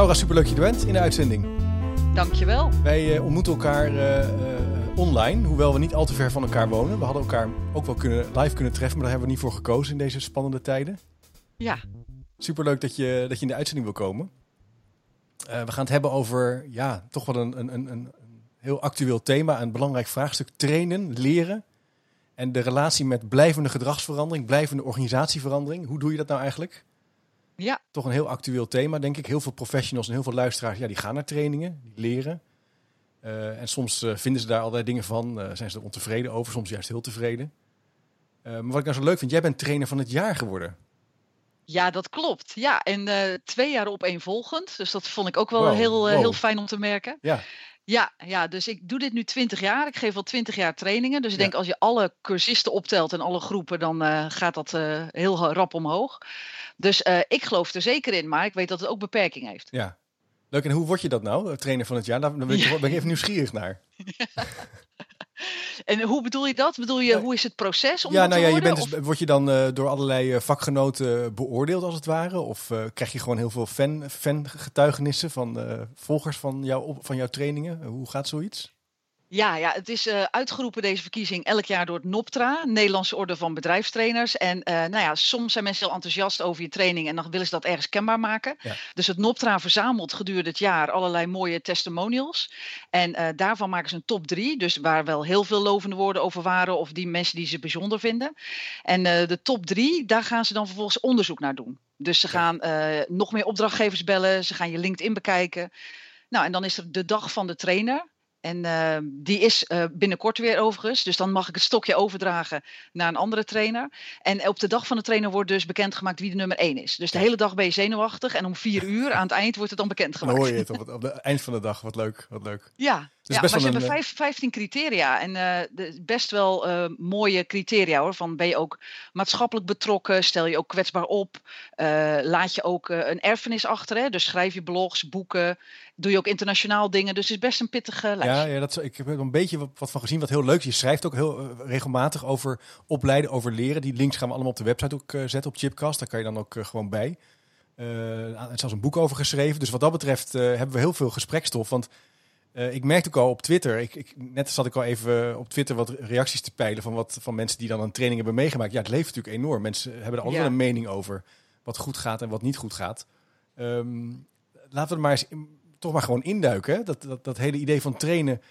Laura, superleuk dat je er bent in de uitzending. Dankjewel. Wij uh, ontmoeten elkaar uh, uh, online, hoewel we niet al te ver van elkaar wonen. We hadden elkaar ook wel kunnen, live kunnen treffen, maar daar hebben we niet voor gekozen in deze spannende tijden. Ja. Superleuk dat je, dat je in de uitzending wil komen. we gaan het hebben over, ja, toch wel een, een, een, een heel actueel thema, een belangrijk vraagstuk. Trainen, leren en de relatie met blijvende gedragsverandering, blijvende organisatieverandering. Hoe doe je dat nou eigenlijk? Ja. Toch een heel actueel thema, denk ik. Heel veel professionals en heel veel luisteraars, ja, die gaan naar trainingen, die leren. Uh, en soms uh, vinden ze daar allerlei dingen van, uh, zijn ze er ontevreden over, soms juist heel tevreden. maar wat ik nou zo leuk vind, jij bent trainer van het jaar geworden. Ja, dat klopt. Ja, en twee jaar opeenvolgend. Dus dat vond ik ook wel wow, heel, wow. heel fijn om te merken. Ja. Ja, ja, dus ik doe dit nu 20 jaar. Ik geef al 20 jaar trainingen. Dus ik ja. denk als je alle cursisten optelt en alle groepen, dan uh, gaat dat uh, heel rap omhoog. Dus uh, ik geloof er zeker in, maar ik weet dat het ook beperking heeft. Ja, leuk. En hoe word je dat nou, trainer van het jaar? Daar ben ik, ja. ben ik even nieuwsgierig naar. Ja. En hoe bedoel je dat? Bedoel je, hoe is het proces om ja, nou ja, je bent dus, word je dan uh, door allerlei uh, vakgenoten beoordeeld als het ware? Of uh, krijg je gewoon heel veel fan, fan getuigenissen van volgers van, jou, van jouw trainingen? Hoe gaat zoiets? Ja, ja, het is uh, uitgeroepen deze verkiezing elk jaar door het NOPTRA, Nederlandse Orde van Bedrijfstrainers. En uh, nou ja, soms zijn mensen heel enthousiast over je training en dan willen ze dat ergens kenbaar maken. Ja. Dus het NOPTRA verzamelt gedurende het jaar allerlei mooie testimonials. En uh, daarvan maken ze een top drie, dus waar wel heel veel lovende woorden over waren of die mensen die ze bijzonder vinden. En de top drie, daar gaan ze dan vervolgens onderzoek naar doen. Dus ze gaan nog meer opdrachtgevers bellen, ze gaan je LinkedIn bekijken. Nou, en dan is er de dag van de trainer. En uh, die is uh, binnenkort weer overigens. Dus dan mag ik het stokje overdragen naar een andere trainer. En op de dag van de trainer wordt dus bekendgemaakt wie de nummer 1 is. Dus de hele dag ben je zenuwachtig. En om vier uur aan het eind wordt het dan bekendgemaakt. Dan hoor je het op het, op het eind van de dag. Wat leuk, wat leuk. Ja, dus ja, maar ze hebben vijf, 15 criteria. En uh, de, best wel uh, mooie criteria hoor. Van ben je ook maatschappelijk betrokken? Stel je ook kwetsbaar op? Uh, laat je ook een erfenis achter? Hè? Dus schrijf je blogs, boeken. Doe je ook internationaal dingen? Dus het is best een pittige lijst. Ja, ja dat, ik heb er een beetje wat, van gezien. Wat heel leuk is. Je schrijft ook heel regelmatig over opleiden, over leren. Die links gaan we allemaal op de website ook zetten op Chipcast. Daar kan je dan ook gewoon bij. er is zelfs een boek over geschreven. Dus wat dat betreft hebben we heel veel gesprekstof. Want ik merkte ook al op Twitter, ik, ik, net zat ik al even op Twitter wat reacties te peilen van, wat, van mensen die dan een training hebben meegemaakt. Ja, het leeft natuurlijk enorm. Mensen hebben er ja. een mening over wat goed gaat en wat niet goed gaat. Um, laten we er maar eens in, toch maar gewoon induiken. Hè? Dat, dat, dat hele idee van trainen.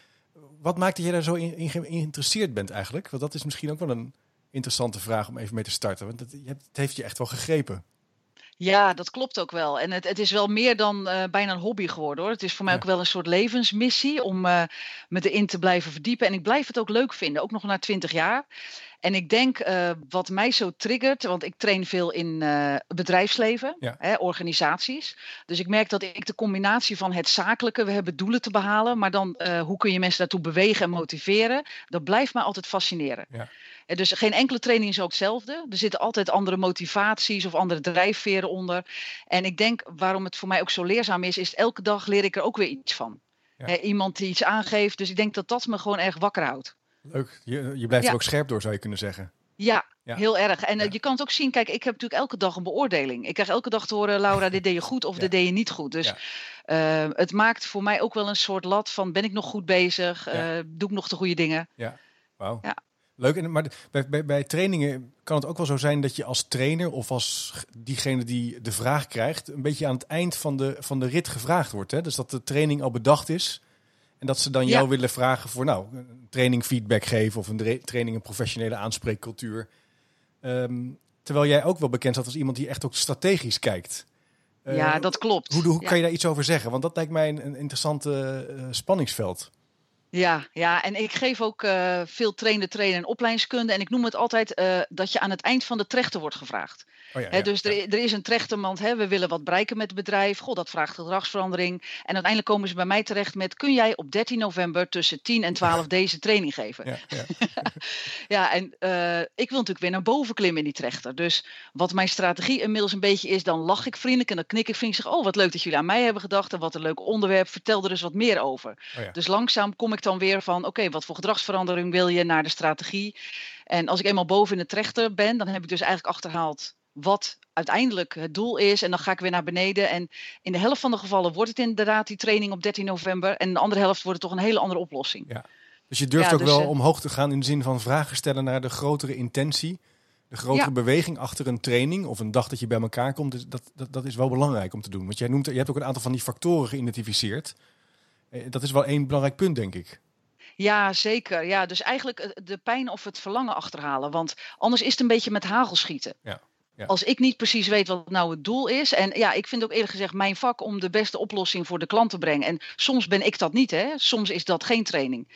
Wat maakt dat je daar zo in, in geïnteresseerd bent eigenlijk? Want dat is misschien ook wel een interessante vraag om even mee te starten. Want het, het heeft je echt wel gegrepen. Ja, dat klopt ook wel. En het, het is wel meer dan uh, bijna een hobby geworden hoor. Het is voor mij ja. ook wel een soort levensmissie om uh, me erin te blijven verdiepen. En ik blijf het ook leuk vinden, ook nog na twintig jaar. En ik denk uh, wat mij zo triggert, want ik train veel in uh, bedrijfsleven, ja. hè, organisaties. Dus ik merk dat ik de combinatie van het zakelijke, we hebben doelen te behalen, maar dan uh, hoe kun je mensen daartoe bewegen en motiveren, dat blijft mij altijd fascineren. Ja. En dus geen enkele training is ook hetzelfde. Er zitten altijd andere motivaties of andere drijfveren onder. En ik denk waarom het voor mij ook zo leerzaam is, is elke dag leer ik er ook weer iets van. Ja. Hè, iemand die iets aangeeft. Dus ik denk dat dat me gewoon erg wakker houdt. Leuk. Je, je blijft ja. er ook scherp door, zou je kunnen zeggen. Ja, ja. heel erg. En ja. je kan het ook zien, kijk, ik heb natuurlijk elke dag een beoordeling. Ik krijg elke dag te horen, Laura, dit deed je goed of dit deed je niet goed. Dus uh, het maakt voor mij ook wel een soort lat van, ben ik nog goed bezig? Uh, doe ik nog de goede dingen? Ja, wauw. Ja. Leuk, en, maar bij, bij, bij, trainingen kan het ook wel zo zijn dat je als trainer of als diegene die de vraag krijgt, een beetje aan het eind van de, van de rit gevraagd wordt. Hè? Dus dat de training al bedacht is en dat ze dan jou ja. willen vragen voor nou, een training feedback geven of een training een professionele aanspreekcultuur. Um, terwijl jij ook wel bekend staat als iemand die echt ook strategisch kijkt. Uh, ja, dat klopt. Hoe, hoe ja. kan je daar iets over zeggen? Want dat lijkt mij een, een interessant uh, spanningsveld. Ja, ja, en ik geef ook uh, veel trainen, trainen en opleidingskunde. En ik noem het altijd dat je aan het eind van de trechter wordt gevraagd. Oh ja, dus er, er, is een trechtermand, hè, we willen wat bereiken met het bedrijf. Goh, dat vraagt gedragsverandering. En uiteindelijk komen ze bij mij terecht met: kun jij op 13 november tussen 10 en 12 deze training geven? Ja, ja. en uh, ik wil natuurlijk weer naar boven klimmen in die trechter. Dus wat mijn strategie inmiddels een beetje is, dan lach ik vriendelijk en dan knik ik vriendelijk. Zeg, oh, wat leuk dat jullie aan mij hebben gedacht en wat een leuk onderwerp. Vertel er dus wat meer over. Oh dus langzaam kom ik dan weer van: oké, wat voor gedragsverandering wil je naar de strategie? En als ik eenmaal boven in de trechter ben, dan heb ik dus eigenlijk achterhaald wat uiteindelijk het doel is. En dan ga ik weer naar beneden. En in de helft van de gevallen wordt het inderdaad die training op 13 november. En in de andere helft wordt het toch een hele andere oplossing. Ja. Dus je durft ook dus, wel uh, omhoog te gaan in de zin van vragen stellen naar de grotere intentie. De grotere beweging achter een training of een dag dat je bij elkaar komt. Dus dat, dat, dat is wel belangrijk om te doen. Want jij noemt, je hebt ook een aantal van die factoren geïdentificeerd. Eh, dat is wel één belangrijk punt, denk ik. Ja, zeker. Ja, dus eigenlijk eh, de pijn of het verlangen achterhalen. Want anders is het een beetje met hagelschieten. Ja. Ja. Als ik niet precies weet wat nou het doel is. En ja, ik vind ook eerlijk gezegd mijn vak om de beste oplossing voor de klant te brengen. En soms ben ik dat niet, hè? Soms is dat geen training.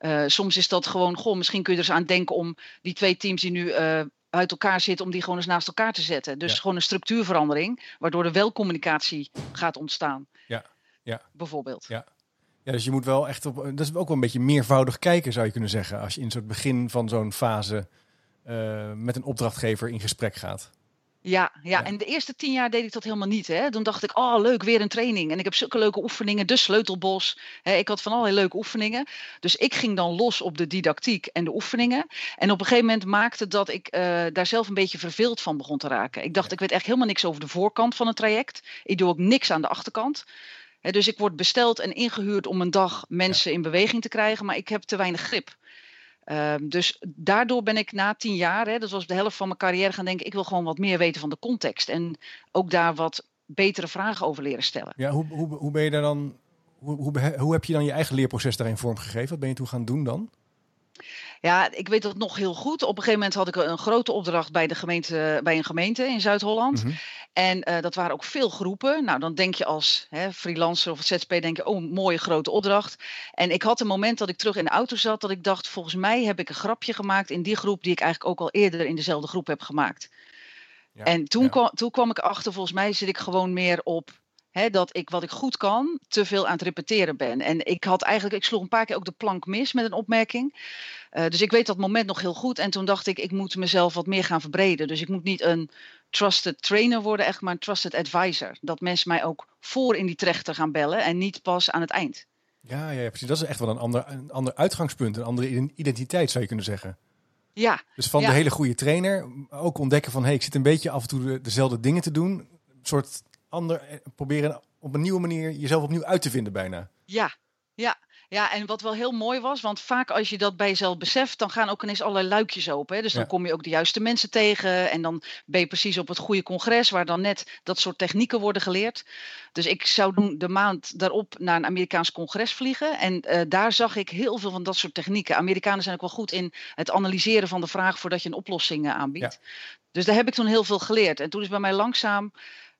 Uh, soms is dat gewoon, goh, misschien kun je er eens aan denken om die twee teams die nu uh, uit elkaar zitten, om die gewoon eens naast elkaar te zetten. Dus gewoon een structuurverandering, waardoor er wel communicatie gaat ontstaan. Ja, ja. Bijvoorbeeld. Ja. Ja, dus je moet wel echt op. Dat is ook wel een beetje meervoudig kijken, zou je kunnen zeggen. Als je in het begin van zo'n fase uh, met een opdrachtgever in gesprek gaat. Ja, ja, en de eerste tien jaar deed ik dat helemaal niet. Hè. Toen dacht ik, oh leuk, weer een training. En ik heb zulke leuke oefeningen, de sleutelbos. Hè. Ik had van allerlei leuke oefeningen. Dus ik ging dan los op de didactiek en de oefeningen. En op een gegeven moment maakte dat ik uh, daar zelf een beetje verveeld van begon te raken. Ik dacht, ik weet echt helemaal niks over de voorkant van het traject. Ik doe ook niks aan de achterkant. Hè, dus ik word besteld en ingehuurd om een dag mensen in beweging te krijgen, maar ik heb te weinig grip. Um, dus daardoor ben ik na tien jaar, hè, dat was de helft van mijn carrière, gaan denken: ik wil gewoon wat meer weten van de context. En ook daar wat betere vragen over leren stellen. Ja, hoe, hoe, hoe ben je dan? Hoe, hoe, hoe heb je dan je eigen leerproces daarin vormgegeven? Wat ben je toen gaan doen dan? Ja, ik weet dat nog heel goed. Op een gegeven moment had ik een grote opdracht bij, de gemeente, bij een gemeente in Zuid-Holland. Mhm. En uh, dat waren ook veel groepen. Nou, dan denk je als hè, freelancer of ZZP, denk je, oh, mooie grote opdracht. En ik had een moment dat ik terug in de auto zat, dat ik dacht, volgens mij heb ik een grapje gemaakt in die groep die ik eigenlijk ook al eerder in dezelfde groep heb gemaakt. Ja, en toen, ja. kwam, toen kwam ik achter, volgens mij zit ik gewoon meer op Hè, dat ik wat ik goed kan, te veel aan het repeteren ben. En ik had eigenlijk, ik sloeg een paar keer ook de plank mis met een opmerking. Uh, dus ik weet dat moment nog heel goed. En toen dacht ik, ik moet mezelf wat meer gaan verbreden. Dus ik moet niet een trusted trainer worden, echt maar een trusted advisor. Dat mensen mij ook voor in die trechter gaan bellen en niet pas aan het eind. Ja, ja precies. Dat is echt wel een ander, een ander uitgangspunt, een andere identiteit zou je kunnen zeggen. Ja. Dus van ja. de hele goede trainer ook ontdekken van, hé, hey, ik zit een beetje af en toe de, dezelfde dingen te doen. Een soort ander, eh, proberen op een nieuwe manier jezelf opnieuw uit te vinden bijna. Ja, ja. Ja, en wat wel heel mooi was, want vaak als je dat bij jezelf beseft, dan gaan ook ineens allerlei luikjes open. Hè? Dus dan ja. kom je ook de juiste mensen tegen en dan ben je precies op het goede congres waar dan net dat soort technieken worden geleerd. Dus ik zou de maand daarop naar een Amerikaans congres vliegen en uh, daar zag ik heel veel van dat soort technieken. Amerikanen zijn ook wel goed in het analyseren van de vraag voordat je een oplossing uh, aanbiedt. Ja. Dus daar heb ik toen heel veel geleerd. En toen is bij mij langzaam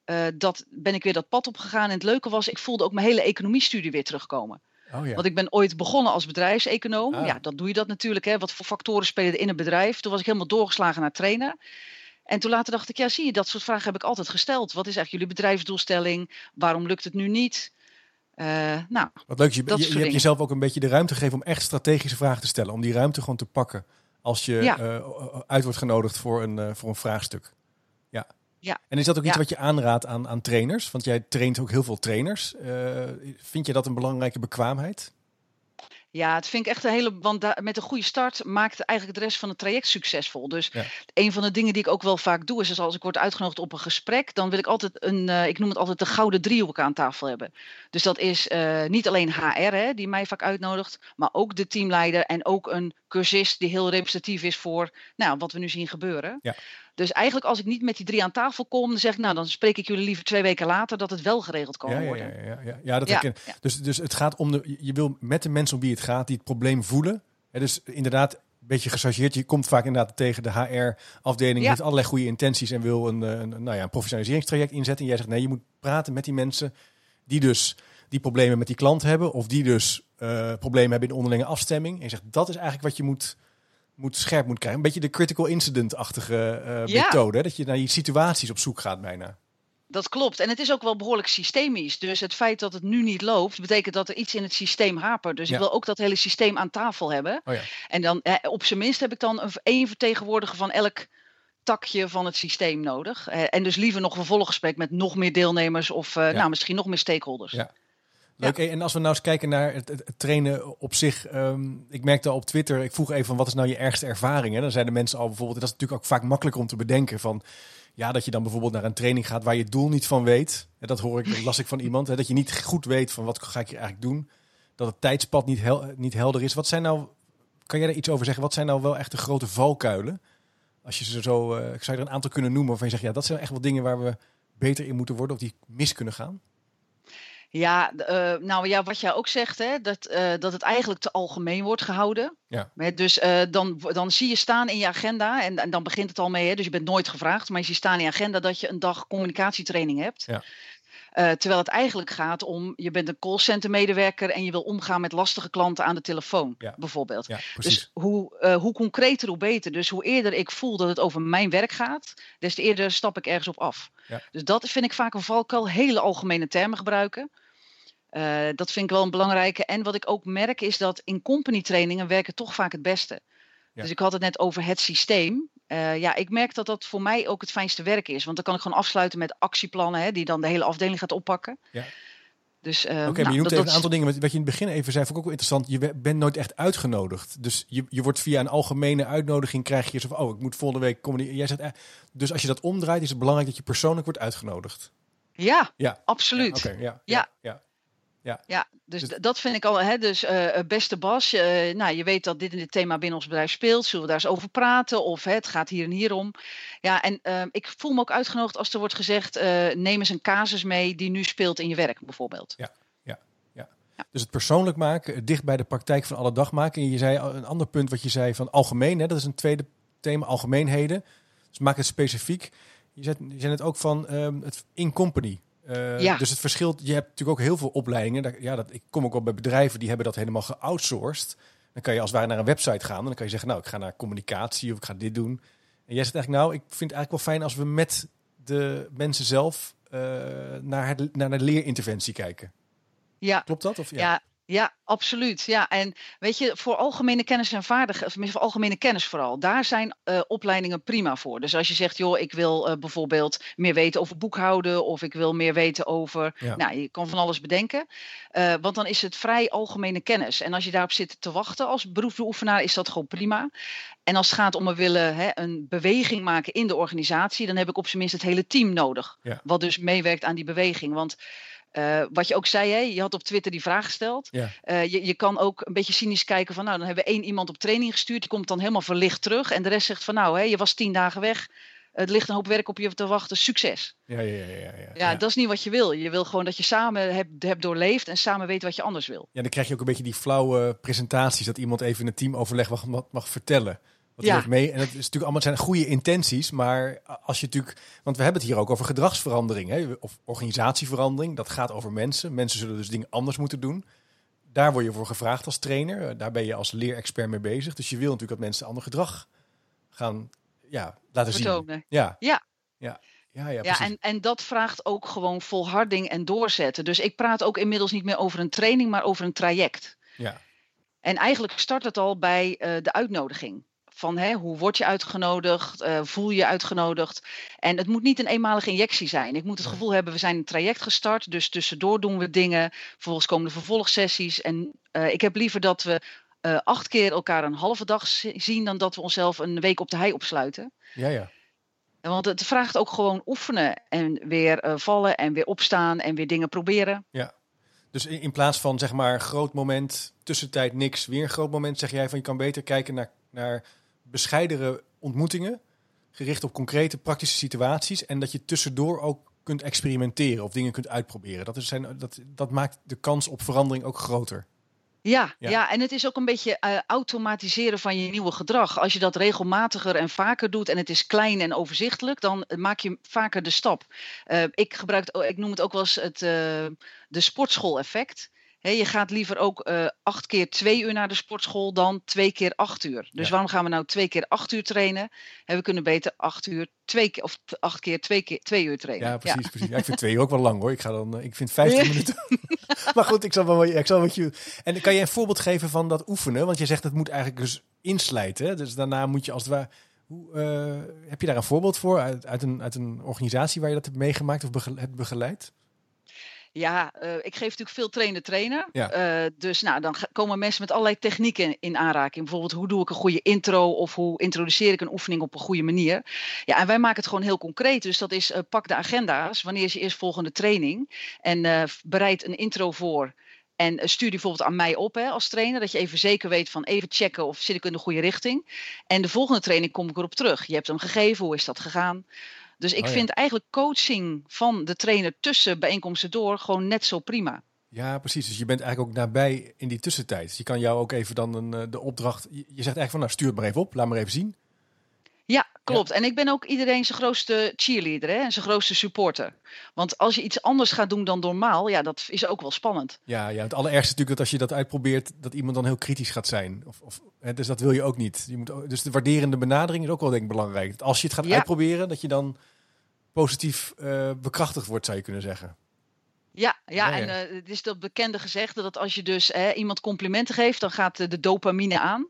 uh, dat ben ik weer dat pad opgegaan. En het leuke was, ik voelde ook mijn hele economiestudie weer terugkomen. Oh ja. Want ik ben ooit begonnen als bedrijfseconoom. Ah. Ja, dan doe je dat natuurlijk. Hè. Wat voor factoren spelen er in een bedrijf? Toen was ik helemaal doorgeslagen naar trainer. En toen later dacht ik, ja, zie je, dat soort vragen heb ik altijd gesteld. Wat is eigenlijk jullie bedrijfsdoelstelling? Waarom lukt het nu niet? Uh, nou, Wat leuk, je, je, je hebt jezelf ook een beetje de ruimte gegeven om echt strategische vragen te stellen. Om die ruimte gewoon te pakken als je ja. uh, uit wordt genodigd voor een, uh, voor een vraagstuk. Ja. Ja. En is dat ook ja. iets wat je aanraadt aan, aan trainers? Want jij traint ook heel veel trainers. Uh, vind je dat een belangrijke bekwaamheid? Ja, het vind ik echt een hele. Want met een goede start maakt eigenlijk de rest van het traject succesvol. Dus ja. een van de dingen die ik ook wel vaak doe, is, is als ik word uitgenodigd op een gesprek, dan wil ik altijd een, uh, ik noem het altijd de gouden driehoek aan tafel hebben. Dus dat is uh, niet alleen HR, hè, die mij vaak uitnodigt, maar ook de teamleider en ook een cursist die heel representatief is voor nou, wat we nu zien gebeuren. Ja. Dus eigenlijk als ik niet met die drie aan tafel kom, dan zeg ik, nou dan spreek ik jullie liever twee weken later dat het wel geregeld kan ja, worden. Ja, ja, ja, ja. dat ja. Dus, dus het gaat om de, je wil met de mensen om wie het gaat, die het probleem voelen. Ja, dus inderdaad, een beetje gechargeerd. Je komt vaak inderdaad tegen de HR-afdeling, ja. heeft allerlei goede intenties en wil een, een, nou ja, een professionaliseringstraject inzetten. En jij zegt, nee, je moet praten met die mensen die dus die problemen met die klant hebben, of die dus uh, problemen hebben in onderlinge afstemming. En je zegt, dat is eigenlijk wat je moet moet scherp moet krijgen. Een beetje de critical incident-achtige uh, methode. Hè? Dat je naar die situaties op zoek gaat bijna. Dat klopt. En het is ook wel behoorlijk systemisch. Dus het feit dat het nu niet loopt, betekent dat er iets in het systeem hapert. Dus ik wil ook dat hele systeem aan tafel hebben. Oh ja. En dan eh, op zijn minst heb ik dan een één vertegenwoordiger van elk takje van het systeem nodig. Eh, en dus liever nog een vervolggesprek met nog meer deelnemers of eh, nou, misschien nog meer stakeholders. Ja. Leuk. En als we nou eens kijken naar het, trainen op zich. Um, ik merkte al op Twitter, ik vroeg even van wat is nou je ergste ervaring? Hè? Dan zeiden mensen al bijvoorbeeld, dat is natuurlijk ook vaak makkelijker om te bedenken van ja, dat je dan bijvoorbeeld naar een training gaat waar je doel niet van weet. En dat hoor ik, dat las ik van iemand. Hè, dat je niet goed weet van wat ga ik hier eigenlijk doen. Dat het tijdspad niet, niet helder is. Wat zijn nou, kan jij daar iets over zeggen? Wat zijn nou wel echt de grote valkuilen? Als je ze zo, uh, ik zou er een aantal kunnen noemen waarvan je zegt, ja, dat zijn echt wel dingen waar we beter in moeten worden of die mis kunnen gaan. Ja, uh, nou ja, wat jij ook zegt, hè, dat, uh, dat het eigenlijk te algemeen wordt gehouden. Ja. Dus uh, dan, dan zie je staan in je agenda, en, en dan begint het al mee, hè, dus je bent nooit gevraagd, maar je ziet staan in je agenda dat je een dag communicatietraining hebt. Ja. Uh, terwijl het eigenlijk gaat om, je bent een callcenter medewerker en je wil omgaan met lastige klanten aan de telefoon, ja. bijvoorbeeld. Ja, dus hoe, uh, hoe concreter, hoe beter. Dus hoe eerder ik voel dat het over mijn werk gaat, des te eerder stap ik ergens op af. Ja. Dus dat vind ik vaak een valkuil, hele algemene termen gebruiken. Uh, dat vind ik wel een belangrijke. En wat ik ook merk is dat in company trainingen werken toch vaak het beste. Dus ik had het net over het systeem. Uh, ja, ik merk dat dat voor mij ook het fijnste werk is. Want dan kan ik gewoon afsluiten met actieplannen, hè, die dan de hele afdeling gaat oppakken. Ja. Dus, uh, Oké, okay, nou, maar je noemt even een aantal dingen. Wat je in het begin even zei, vond ik ook wel interessant. Je bent nooit echt uitgenodigd. Dus je, je wordt via een algemene uitnodiging krijg je zo van, oh, ik moet volgende week komen. Jij zegt, eh, dus als je dat omdraait, is het belangrijk dat je persoonlijk wordt uitgenodigd. Ja, ja. absoluut. Ja, ja, ja, ja. Ja, ja dus, dus dat vind ik al. Hè, dus uh, beste Bas, uh, nou, je weet dat dit in dit thema binnen ons bedrijf speelt. Zullen we daar eens over praten? Of hè, het gaat hier en hier om. Ja, en uh, ik voel me ook uitgenodigd als er wordt gezegd: neem eens een casus mee die nu speelt in je werk, bijvoorbeeld. Ja, ja, ja. ja. Dus het persoonlijk maken, dicht bij de praktijk van alle dag maken. En je zei een ander punt wat je zei van algemeen, hè, dat is een tweede thema, algemeenheden. Dus maak het specifiek. Je zei, je zei het ook van um, het in company. Uh, ja. Dus het verschilt. Je hebt natuurlijk ook heel veel opleidingen. ja, dat, ik kom ook wel bij bedrijven die hebben dat helemaal geoutsourced. Dan kan je als het ware naar een website gaan. En dan kan je zeggen, nou, ik ga naar communicatie of ik ga dit doen. En jij zegt eigenlijk, nou, ik vind het eigenlijk wel fijn als we met de mensen zelf uh, naar, het, naar de leerinterventie kijken. Ja. Klopt dat? Of, ja. ja. Ja, absoluut. Ja, en weet je, voor algemene kennis en vaardigheden, of voor algemene kennis vooral, daar zijn uh, opleidingen prima voor. Dus als je zegt, joh, ik wil uh, bijvoorbeeld meer weten over boekhouden, of ik wil meer weten over, ja. nou, je kan van alles bedenken. Uh, want dan is het vrij algemene kennis. En als je daarop zit te wachten als beroepsbeoefenaar, is dat gewoon prima. En als het gaat om we willen hè, een beweging maken in de organisatie, dan heb ik op zijn minst het hele team nodig. Ja. Wat dus meewerkt aan die beweging. Want uh, wat je ook zei, hè, je had op Twitter die vraag gesteld. Ja. Uh, je, je kan ook een beetje cynisch kijken van, nou, dan hebben we één iemand op training gestuurd, die komt dan helemaal verlicht terug. En de rest zegt van, nou, hè, je was tien dagen weg, het ligt een hoop werk op je te wachten, succes. Ja, ja, ja, ja, ja. ja dat is niet wat je wil. Je wil gewoon dat je samen hebt, hebt doorleefd en samen weet wat je anders wil. Ja, dan krijg je ook een beetje die flauwe presentaties, dat iemand even in het teamoverleg mag, mag vertellen. Wat ja. mee. En het is natuurlijk allemaal zijn goede intenties, maar als je natuurlijk, want we hebben het hier ook over gedragsverandering, hè, of organisatieverandering. Dat gaat over mensen. Mensen zullen dus dingen anders moeten doen. Daar word je voor gevraagd als trainer. Daar ben je als leerexpert mee bezig. Dus je wil natuurlijk dat mensen ander gedrag gaan ja, laten Vertonen. zien. Ja. Ja. Ja. Ja, ja, ja en, en dat vraagt ook gewoon volharding en doorzetten. Dus ik praat ook inmiddels niet meer over een training, maar over een traject. Ja. En eigenlijk start het al bij uh, de uitnodiging van hè, hoe word je uitgenodigd, uh, voel je uitgenodigd. En het moet niet een eenmalige injectie zijn. Ik moet het gevoel hebben, we zijn een traject gestart, dus tussendoor doen we dingen. Vervolgens komen de vervolgsessies. En uh, ik heb liever dat we uh, acht keer elkaar een halve dag zien, dan dat we onszelf een week op de hei opsluiten. Ja, ja. Want het vraagt ook gewoon oefenen en weer vallen en weer opstaan en weer dingen proberen. Ja. Dus in, in plaats van zeg maar groot moment, tussentijd niks, weer een groot moment, zeg jij van je kan beter kijken naar, naar bescheidere ontmoetingen, gericht op concrete praktische situaties. En dat je tussendoor ook kunt experimenteren of dingen kunt uitproberen. Dat, is zijn, dat, dat maakt de kans op verandering ook groter. Ja, ja, en het is ook een beetje uh, automatiseren van je nieuwe gedrag. Als je dat regelmatiger en vaker doet en het is klein en overzichtelijk, dan maak je vaker de stap. Uh, ik gebruik, ik noem het ook wel eens het uh, de sportschool-effect je gaat liever ook uh, acht keer twee uur naar de sportschool dan twee keer acht uur. Dus waarom gaan we nou twee keer acht uur trainen? we kunnen beter acht uur twee keer of acht keer twee keer twee uur trainen. Ja, precies. precies. ik vind twee uur ook wel lang hoor. Ik ga dan, ik vind 15 minuten. maar goed, ik zal wel, ik zal wat je. En kan je een voorbeeld geven van dat oefenen? Want je zegt het moet eigenlijk dus inslijten. Dus daarna moet je als het ware hoe, uh, heb je daar een voorbeeld voor uit, uit, een, uit een organisatie waar je dat hebt meegemaakt of hebt begeleid? Ja, uh, ik geef natuurlijk veel trainer-trainer. Ja. Uh, dus nou, dan komen mensen met allerlei technieken in aanraking. Bijvoorbeeld, hoe doe ik een goede intro of hoe introduceer ik een oefening op een goede manier. Ja, en wij maken het gewoon heel concreet. Dus dat is, uh, pak de agenda's. Wanneer is je eerst volgende training? En bereid een intro voor. En eh, stuur die bijvoorbeeld aan mij op hè, als trainer. Dat je even zeker weet van even checken of zit ik in de goede richting. En de volgende training kom ik erop terug. Je hebt hem gegeven, hoe is dat gegaan? Dus ik oh vind eigenlijk coaching van de trainer tussen bijeenkomsten door gewoon net zo prima. Ja, precies. Dus je bent eigenlijk ook nabij in die tussentijd. Dus je kan jou ook even dan een, eh, de opdracht. Je zegt eigenlijk van nou stuur het maar even op, laat maar even zien. Ja, klopt. En ik ben ook iedereen zijn grootste cheerleader hè? en zijn grootste supporter. Want als je iets anders gaat doen dan normaal, ja, dat is ook wel spannend. Ja, ja het allerergste is natuurlijk dat als je dat uitprobeert, dat iemand dan heel kritisch gaat zijn. Of, of, hè, dus dat wil je ook niet. Je moet, dus de waarderende benadering is ook wel denk ik belangrijk. Dat als je het gaat uitproberen, dat je dan positief uh, bekrachtigd wordt, zou je kunnen zeggen. Ja, ja, en uh, het is dat bekende gezegde dat als je dus hè, iemand complimenten geeft, dan gaat de dopamine aan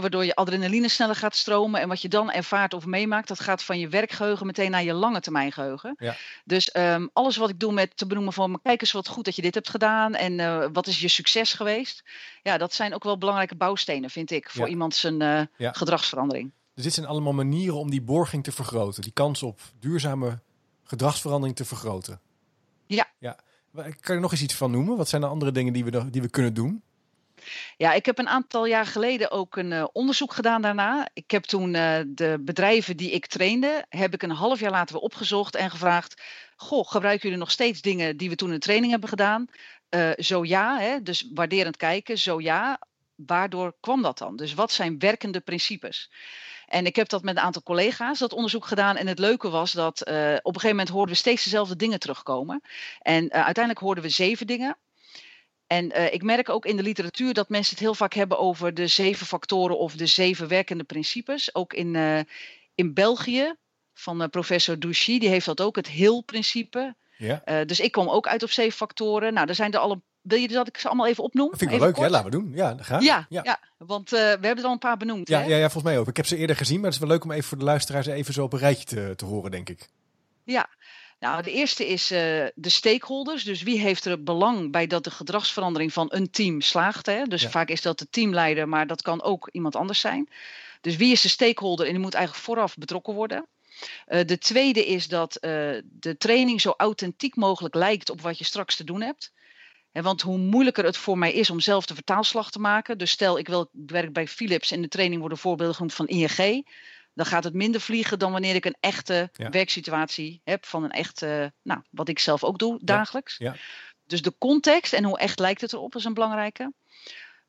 waardoor je adrenaline sneller gaat stromen. En wat je dan ervaart of meemaakt, dat gaat van je werkgeheugen meteen naar je lange termijn geheugen. Ja. Dus ehm, alles wat ik doe met te benoemen van, kijk eens wat goed dat je dit hebt gedaan. En uh, wat is je succes geweest? Ja, dat zijn ook wel belangrijke bouwstenen, vind ik, voor iemand zijn uh, gedragsverandering. Dus dit zijn allemaal manieren om die borging te vergroten. Die kans op duurzame gedragsverandering te vergroten. Ja. ja. Kan je er nog eens iets van noemen? Wat zijn de andere dingen die we, die we kunnen doen? Ja, ik heb een aantal jaar geleden ook een uh, onderzoek gedaan daarna. Ik heb toen uh, de bedrijven die ik trainde, heb ik een half jaar later weer opgezocht en gevraagd: Goh, gebruiken jullie nog steeds dingen die we toen in training hebben gedaan? Uh, zo ja, hè, dus waarderend kijken, zo ja. Waardoor kwam dat dan? Dus wat zijn werkende principes? En ik heb dat met een aantal collega's, dat onderzoek gedaan. En het leuke was dat op een gegeven moment hoorden we steeds dezelfde dingen terugkomen. En uiteindelijk hoorden we zeven dingen. En uh, ik merk ook in de literatuur dat mensen het heel vaak hebben over de zeven factoren of de zeven werkende principes. Ook in, uh, in België van uh, professor Douchy, die heeft dat ook, het heel-principe. Ja. dus ik kom ook uit op zeven factoren. Nou, er zijn er al een wil je dat ik ze allemaal even opnoem? Dat vind ik wel leuk, ja, laten we doen. Ja, graag. Ja, ja. ja want uh, we hebben er al een paar benoemd. Ja, ja, ja, volgens mij ook. Ik heb ze eerder gezien, maar het is wel leuk om even voor de luisteraars even zo op een rijtje te, te horen, denk ik. Ja, nou, de eerste is uh, de stakeholders. Dus wie heeft er belang bij dat de gedragsverandering van een team slaagt? Hè? Dus vaak is dat de teamleider, maar dat kan ook iemand anders zijn. Dus wie is de stakeholder en die moet eigenlijk vooraf betrokken worden. Uh, de tweede is dat uh, de training zo authentiek mogelijk lijkt op wat je straks te doen hebt. He, want hoe moeilijker het voor mij is om zelf de vertaalslag te maken. Dus stel ik, wil, werk bij Philips en de training worden voorbeelden genoemd van ING dan gaat het minder vliegen dan wanneer ik een echte werksituatie heb van een echte, nou, wat ik zelf ook doe dagelijks. Ja. Dus de context en hoe echt lijkt het erop is een belangrijke.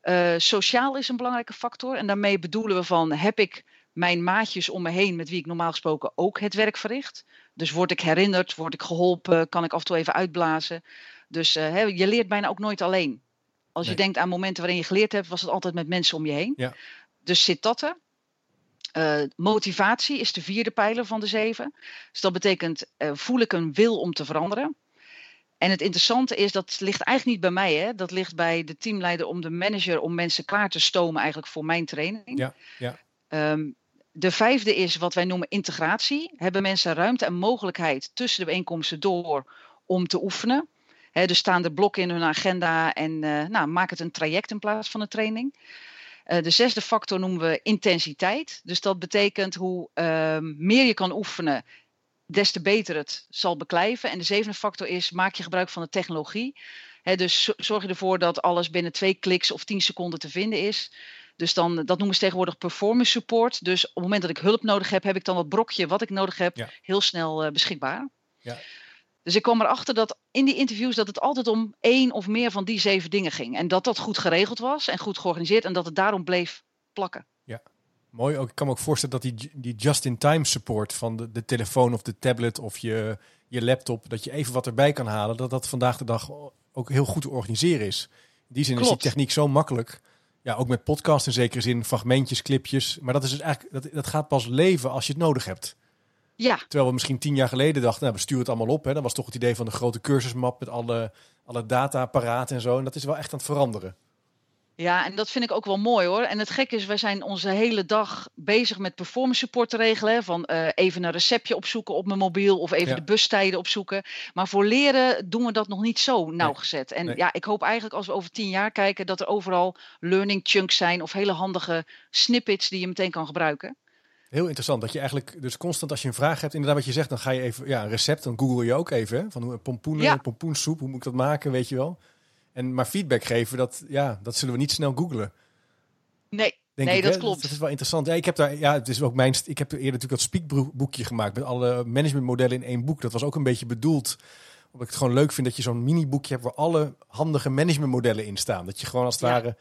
Uh, sociaal is een belangrijke factor. En daarmee bedoelen we van, heb ik mijn maatjes om me heen met wie ik normaal gesproken ook het werk verricht? Dus word ik herinnerd, word ik geholpen, kan ik af en toe even uitblazen? Dus uh, je leert bijna ook nooit alleen. Als je denkt aan momenten waarin je geleerd hebt, was het altijd met mensen om je heen. Ja. Dus zit dat er? Uh, motivatie is de vierde pijler van de zeven. Dus dat betekent, uh, voel ik een wil om te veranderen? En het interessante is, dat ligt eigenlijk niet bij mij. Hè? Dat ligt bij de teamleider om de manager om mensen klaar te stomen eigenlijk voor mijn training. Ja, ja. Um, de vijfde is wat wij noemen integratie. Hebben mensen ruimte en mogelijkheid tussen de bijeenkomsten door om te oefenen? He, dus staan er blokken in hun agenda en uh, nou, maak het een traject in plaats van een training. Uh, de zesde factor noemen we intensiteit. Dus dat betekent hoe uh, meer je kan oefenen, des te beter het zal beklijven. En de zevende factor is maak je gebruik van de technologie. He, dus zorg je ervoor dat alles binnen twee kliks of tien seconden te vinden is. Dus dan, dat noemen ze tegenwoordig performance support. Dus op het moment dat ik hulp nodig heb, heb ik dan dat brokje wat ik nodig heb ja. heel snel uh, beschikbaar. Ja. Dus ik kwam erachter dat in die interviews dat het altijd om één of meer van die zeven dingen ging. En dat dat goed geregeld was en goed georganiseerd en dat het daarom bleef plakken. Ja, mooi. Ook, ik kan me ook voorstellen dat die, die just-in-time support van de, de telefoon of de tablet of je, je laptop, dat je even wat erbij kan halen, dat dat vandaag de dag ook heel goed te organiseren is. In die zin is die techniek zo makkelijk. Ja, ook met podcast in zekere zin, fragmentjes, clipjes. Maar dat is dus eigenlijk, dat, dat gaat pas leven als je het nodig hebt. Ja, Terwijl we misschien tien jaar geleden dachten, nou, we sturen het allemaal op. Hè. Dat was toch het idee van de grote cursusmap met alle, alle data paraat en zo. En dat is wel echt aan het veranderen. Ja, en dat vind ik ook wel mooi hoor. En het gekke is, wij zijn onze hele dag bezig met performance support te regelen. Hè, van eh, even een receptje opzoeken op mijn mobiel of even Ja. de bustijden opzoeken. Maar voor leren doen we dat nog niet zo nauwgezet. En Nee. ja, ik hoop eigenlijk als we over tien jaar kijken dat er overal learning chunks zijn of hele handige snippets die je meteen kan gebruiken. Heel interessant dat je eigenlijk dus constant als je een vraag hebt, inderdaad wat je zegt, dan ga je even ja, een recept, dan google je ook even hè, van hoe een pompoen, Ja. pompoensoep, hoe moet ik dat maken, weet je wel. En maar feedback geven, dat ja, dat zullen we niet snel googlen. Nee, Denk nee ik, dat hè? klopt. Dat is wel interessant. Ja, ik heb daar, ja, het is ook mijn, ik heb eerder natuurlijk dat speakboekje gemaakt met alle managementmodellen in één boek. Dat was ook een beetje bedoeld, omdat ik het gewoon leuk vind dat je zo'n mini-boekje hebt waar alle handige managementmodellen in staan. Dat je gewoon als het Ja. ware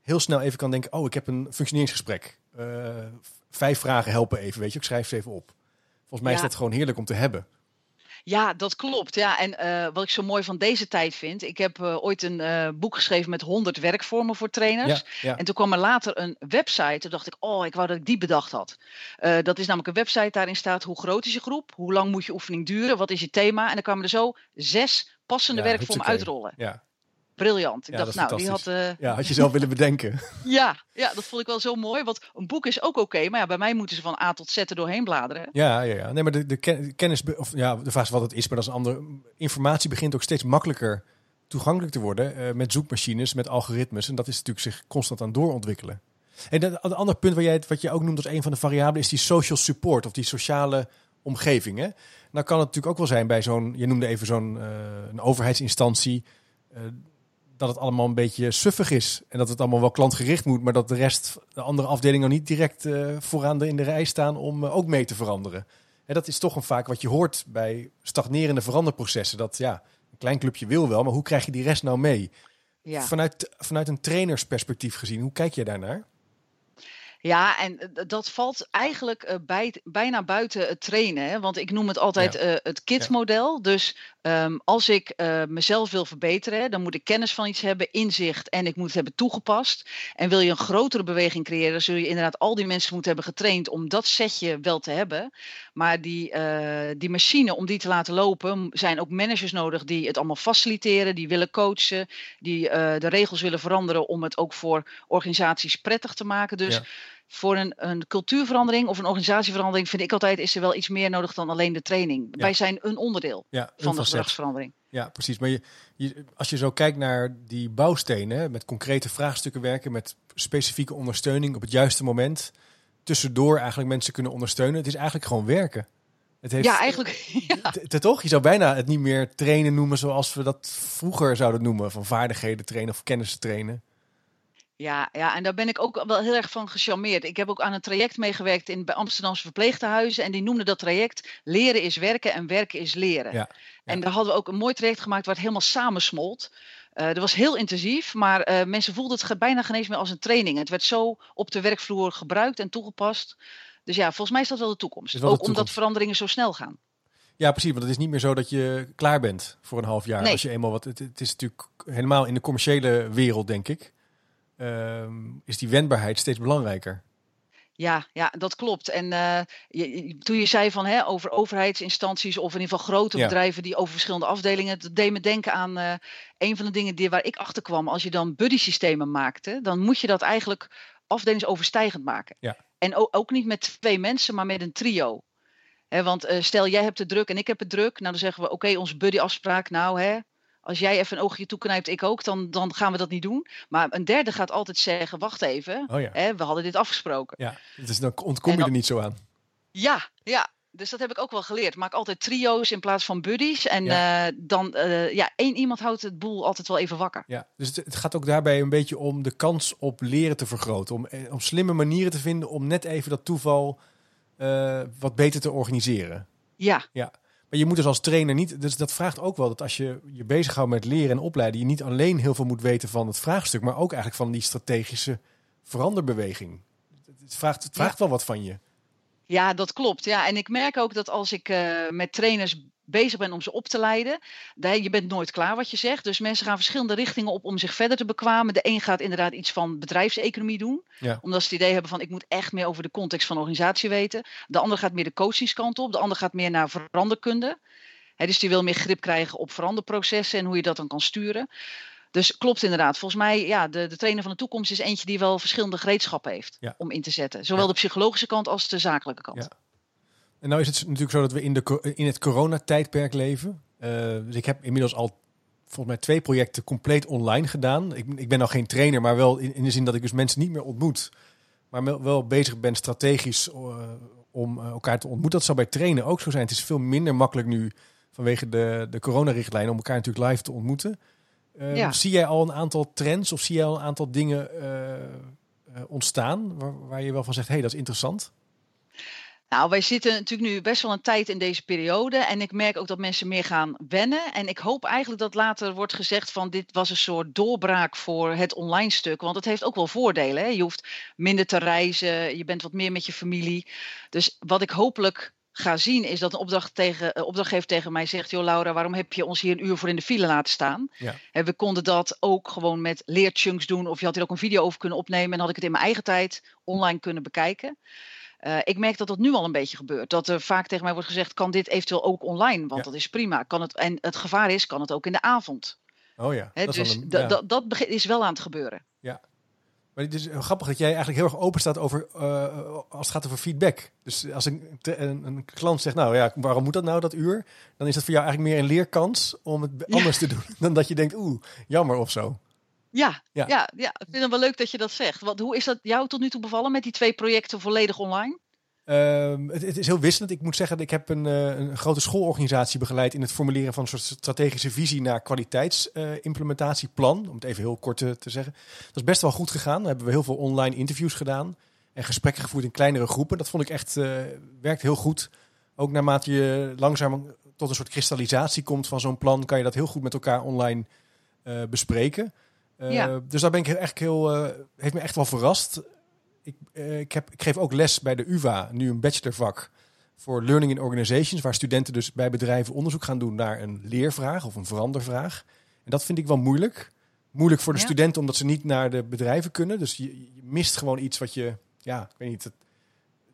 heel snel even kan denken, oh, ik heb een functioneringsgesprek. Eh, vijf vragen helpen even, weet je. Ik schrijf ze even op. Volgens mij is dat gewoon heerlijk om te hebben. Ja, dat klopt. Ja, en eh, wat ik zo mooi van deze tijd vind, ik heb eh, ooit een eh, boek geschreven met 100 werkvormen voor trainers. Ja, ja. En toen kwam er later een website. Toen dacht ik, oh, ik wou dat ik die bedacht had. Dat is namelijk een website. Daarin staat hoe groot is je groep? Hoe lang moet je oefening duren? Wat is je thema? En dan kwamen er zo zes passende Ja, werkvormen uitrollen. ja. Briljant. Ik Ja, dacht, nou, die had. eh, ja, had je zelf willen bedenken. ja, ja, dat vond ik wel zo mooi. Want een boek is ook oké. maar ja, bij mij moeten ze van A tot Z er doorheen bladeren. Ja, ja, ja. Nee, maar de, de ken- kennis, of ja, de vraag is wat het is, maar dat is een andere. Informatie begint ook steeds makkelijker toegankelijk te worden eh, met zoekmachines, met algoritmes. En dat is natuurlijk zich constant aan doorontwikkelen. En dat- een ander punt waar jij, het- wat je ook noemt als een van de variabelen, is die social support of die sociale omgeving. Hè? Nou kan het natuurlijk ook wel zijn bij zo'n, je noemde even zo'n eh, een overheidsinstantie, dat het allemaal een beetje suffig is. En dat het allemaal wel klantgericht moet, maar dat de rest, de andere afdelingen nog niet direct eh, vooraan de, in de rij staan om eh, ook mee te veranderen. En dat is toch een vaak wat je hoort bij stagnerende veranderprocessen. Dat ja, een klein clubje wil wel, maar hoe krijg je die rest nou mee? Ja. Vanuit, vanuit een trainersperspectief gezien, hoe kijk jij daarnaar? Ja, en eh, dat valt eigenlijk eh, bij, bijna buiten het trainen. Hè? Want ik noem het altijd eh, het KIT-model. Dus ehm, als ik mezelf wil verbeteren, hè, dan moet ik kennis van iets hebben, inzicht en ik moet het hebben toegepast. En wil je een grotere beweging creëren, dan zul je inderdaad al die mensen moeten hebben getraind om dat setje wel te hebben. Maar die, die machine, om die te laten lopen, zijn ook managers nodig die het allemaal faciliteren, die willen coachen, die de regels willen veranderen om het ook voor organisaties prettig te maken. Dus Ja. Voor een, een cultuurverandering of een organisatieverandering vind ik altijd is er wel iets meer nodig dan alleen de training. Ja. Wij zijn een onderdeel Ja, een van de gedragsverandering. Ja, precies. Maar je, je, als je zo kijkt naar die bouwstenen, met concrete vraagstukken werken, met specifieke ondersteuning op het juiste moment, tussendoor eigenlijk mensen kunnen ondersteunen. Het is eigenlijk gewoon werken. Het heeft, Ja, eigenlijk. Ja. Toch? Je zou bijna het niet meer trainen noemen zoals we dat vroeger zouden noemen. Van vaardigheden trainen of kennis trainen. Ja, ja, en daar ben ik ook wel heel erg van gecharmeerd. Ik heb ook aan een traject meegewerkt in, bij Amsterdamse verpleegtehuizen. En die noemden dat traject leren is werken en werken is leren. Ja, En daar hadden we ook een mooi traject gemaakt waar het helemaal samensmolt. Eh dat was heel intensief, maar eh, mensen voelden het bijna geen eens meer als een training. Het werd zo op de werkvloer gebruikt en toegepast. Dus ja, volgens mij is dat wel de toekomst. Is wel de ook omdat veranderingen zo snel gaan. Ja, precies. Want het is niet meer zo dat je klaar bent voor een half jaar. Nee. Als je eenmaal wat. Het, het is natuurlijk helemaal in de commerciële wereld, denk ik. Ehm, is die wendbaarheid steeds belangrijker. Ja, ja, dat klopt. En eh, je, toen je zei van hè, over overheidsinstanties of in ieder geval grote Ja. bedrijven die over verschillende afdelingen, dat deed me denken aan eh, een van de dingen die, waar ik achter kwam. Als je dan buddy systemen maakte, dan moet je dat eigenlijk afdelingsoverstijgend maken. Ja. En ook, ook niet met twee mensen, maar met een trio. Want eh, stel jij hebt het druk en ik heb het druk, nou dan zeggen we oké, onze buddy afspraak, nou hè, als jij even een oogje toeknijpt, ik ook, dan, dan gaan we dat niet doen. Maar een derde gaat altijd zeggen, wacht even, Oh ja. hè, we hadden dit afgesproken. Ja, dus dan ontkom je er niet zo aan. Ja, ja. Dus dat heb ik ook wel geleerd. Maak altijd trio's in plaats van buddies. En Ja. eh, dan, eh, ja, één iemand houdt het boel altijd wel even wakker. Ja, dus het, het gaat ook daarbij een beetje om de kans op leren te vergroten. Om, eh, om slimme manieren te vinden om net even dat toeval wat beter te organiseren. Ja, Maar je moet dus als trainer niet. Dus dat vraagt ook wel dat als je je bezighoudt met leren en opleiden, je niet alleen heel veel moet weten van het vraagstuk, maar ook eigenlijk van die strategische veranderbeweging. Het vraagt, het vraagt wel wat van je. ja, dat klopt. Ja, en ik merk ook dat als ik eh, met trainers bezig bent om ze op te leiden. Je bent nooit klaar wat je zegt. Dus mensen gaan verschillende richtingen op om zich verder te bekwamen. De een gaat inderdaad iets van bedrijfseconomie doen. Omdat ze het idee hebben van ik moet echt meer over de context van de organisatie weten. De ander gaat meer de coachingskant op. De ander gaat meer naar veranderkunde. dus die wil meer grip krijgen op veranderprocessen en hoe je dat dan kan sturen. Dus klopt inderdaad. Volgens mij, ja, de, de trainer van de toekomst is eentje die wel verschillende gereedschappen heeft om in te zetten. Zowel de psychologische kant als de zakelijke kant. Ja. En nou is het natuurlijk zo dat we in, de, in het coronatijdperk leven. Uh, dus ik heb inmiddels al volgens mij twee projecten compleet online gedaan. Ik, ik ben nog geen trainer, maar wel in, in, de zin dat ik dus mensen niet meer ontmoet. Maar wel bezig ben strategisch uh, om uh, elkaar te ontmoeten. Dat zou bij trainen ook zo zijn. Het is veel minder makkelijk nu vanwege de, de coronarichtlijn om elkaar natuurlijk live te ontmoeten. Ehm, zie jij al een aantal trends of zie jij al een aantal dingen ontstaan waar, waar, je wel van zegt, hé, hey, dat is interessant? Nou, wij zitten natuurlijk nu best wel een tijd in deze periode. En ik merk ook dat mensen meer gaan wennen. En ik hoop eigenlijk dat later wordt gezegd van dit was een soort doorbraak voor het online stuk. Want het heeft ook wel voordelen. Hè? Je hoeft minder te reizen, je bent wat meer met je familie. Dus wat ik hopelijk ga zien is dat een opdracht tegen, opdrachtgever tegen mij zegt... joh Laura, waarom heb je ons hier een uur voor in de file laten staan? Ja. En we konden dat ook gewoon met leerchunks doen. Of je had hier ook een video over kunnen opnemen... en had ik het in mijn eigen tijd online kunnen bekijken. Uh, ik merk dat dat nu al een beetje gebeurt. Dat er vaak tegen mij wordt gezegd: kan dit eventueel ook online? Want dat is prima. Kan het, en het gevaar is, kan het ook in de avond. Oh ja. He, dat dus een, ja. dat is wel aan het gebeuren. Ja. Maar het is grappig dat jij eigenlijk heel erg open staat over uh, als het gaat over feedback. Dus als een, een, een, klant zegt, nou ja, waarom moet dat nou dat uur? Dan is dat voor jou eigenlijk meer een leerkans om het anders te doen dan dat je denkt, oeh, jammer of zo. Ja, ja. Ja, ja, ik vind het wel leuk dat je dat zegt. Want hoe is dat jou tot nu toe bevallen met die twee projecten volledig online? Um, het, het, is heel wisselend. Ik moet zeggen, ik heb een, uh, een grote schoolorganisatie begeleid in het formuleren van een soort strategische visie naar kwaliteitsimplementatieplan. Uh, om het even heel kort te, te, zeggen. Dat is best wel goed gegaan. Daar hebben we heel veel online interviews gedaan en gesprekken gevoerd in kleinere groepen. Dat vond ik echt, uh, werkt heel goed. Ook naarmate je langzaam tot een soort kristallisatie komt van zo'n plan, kan je dat heel goed met elkaar online uh, bespreken. Ja. Eh, dus daar ben ik echt heel, uh, heeft me echt wel verrast. Ik, uh, ik, heb, ik geef ook les bij de UvA, nu een bachelorvak voor Learning in Organizations, waar studenten dus bij bedrijven onderzoek gaan doen naar een leervraag of een verandervraag. En dat vind ik wel moeilijk. Moeilijk voor de studenten omdat ze niet naar de bedrijven kunnen. Dus je, je, mist gewoon iets wat je, ja, ik weet niet,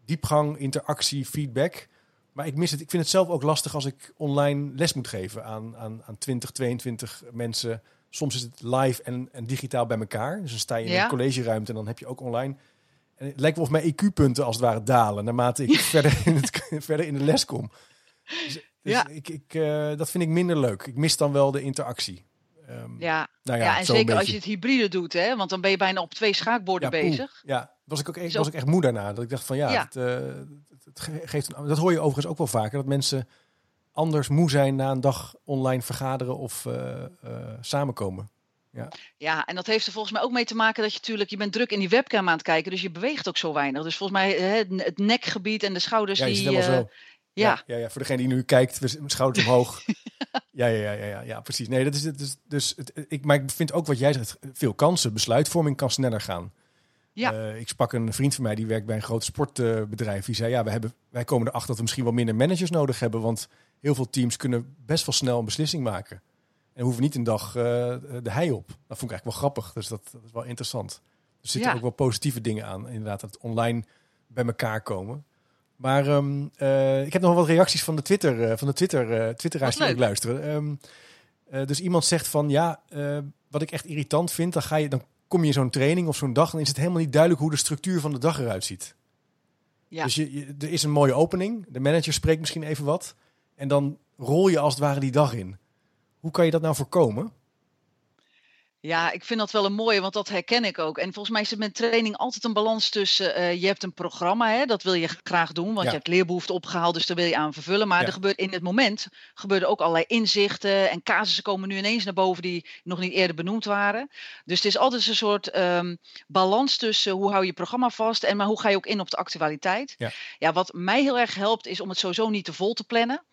diepgang, interactie, feedback. Maar ik mis het. Ik vind het zelf ook lastig als ik online les moet geven aan, aan, aan 20, 22 mensen Soms is het live en, en digitaal bij elkaar. Dus dan sta je in een collegeruimte en dan heb je ook online. En het lijkt wel of mijn IQ-punten als het ware dalen naarmate ik verder, in het, verder in de les kom. Dus, dus ja. ik, ik, uh, dat vind ik minder leuk. Ik mis dan wel de interactie. Um, ja. Nou ja, ja, en zeker als je het hybride doet, hè? want dan ben je bijna op twee schaakborden bezig. Ja, was ik ook echt, was ik echt moe daarna. Dat ik dacht van ja, Het, uh, het, geeft, dat hoor je overigens ook wel vaker, dat mensen anders moe zijn na een dag online vergaderen of uh, samenkomen. Ja. ja, en dat heeft er volgens mij ook mee te maken dat je natuurlijk, je bent druk in die webcam aan het kijken, dus je beweegt ook zo weinig. Dus volgens mij het nekgebied en de schouders ja, die... Uh, zo. Ja. Ja, ja, voor degene die nu kijkt, we schouders omhoog. ja, ja, ja, ja, ja, precies. Nee, dat is het. Dus, dus het, ik, maar ik vind ook wat jij zegt, veel kansen. Besluitvorming kan sneller gaan. Ja. Uh, ik sprak een vriend van mij die werkt bij een groot sportbedrijf. die zei: Ja, we hebben, wij komen erachter dat we misschien wel minder managers nodig hebben. Want heel veel teams kunnen best wel snel een beslissing maken. En hoeven niet een dag uh, de hei op. Dat vond ik eigenlijk wel grappig. Dus dat, dat is wel interessant. Er zitten ook wel positieve dingen aan. Inderdaad, dat online bij elkaar komen. Maar um, uh, ik heb nog wat reacties van de Twitter, uh, van de Twitter, uh, twitteraars die ik luisteren. Um, dus iemand zegt van ja, wat ik echt irritant vind, dan ga je, dan kom je in zo'n training of zo'n dag en is het helemaal niet duidelijk hoe de structuur van de dag eruit ziet. Ja. Dus je, je, er is een mooie opening, de manager spreekt misschien even wat. En dan rol je als het ware die dag in. Hoe kan je dat nou voorkomen? Ja, ik vind dat wel een mooie, want dat herken ik ook. En volgens mij is het met training altijd een balans tussen. Uh, je hebt een programma, hè, dat wil je graag doen, want je hebt leerbehoeften opgehaald, dus daar wil je aan vervullen. Maar er gebeurt in het moment gebeuren ook allerlei inzichten en casussen komen nu ineens naar boven die nog niet eerder benoemd waren. Dus het is altijd een soort um, balans tussen hoe hou je programma vast en maar hoe ga je ook in op de actualiteit. Ja. ja, wat mij heel erg helpt is om het sowieso niet te vol te plannen.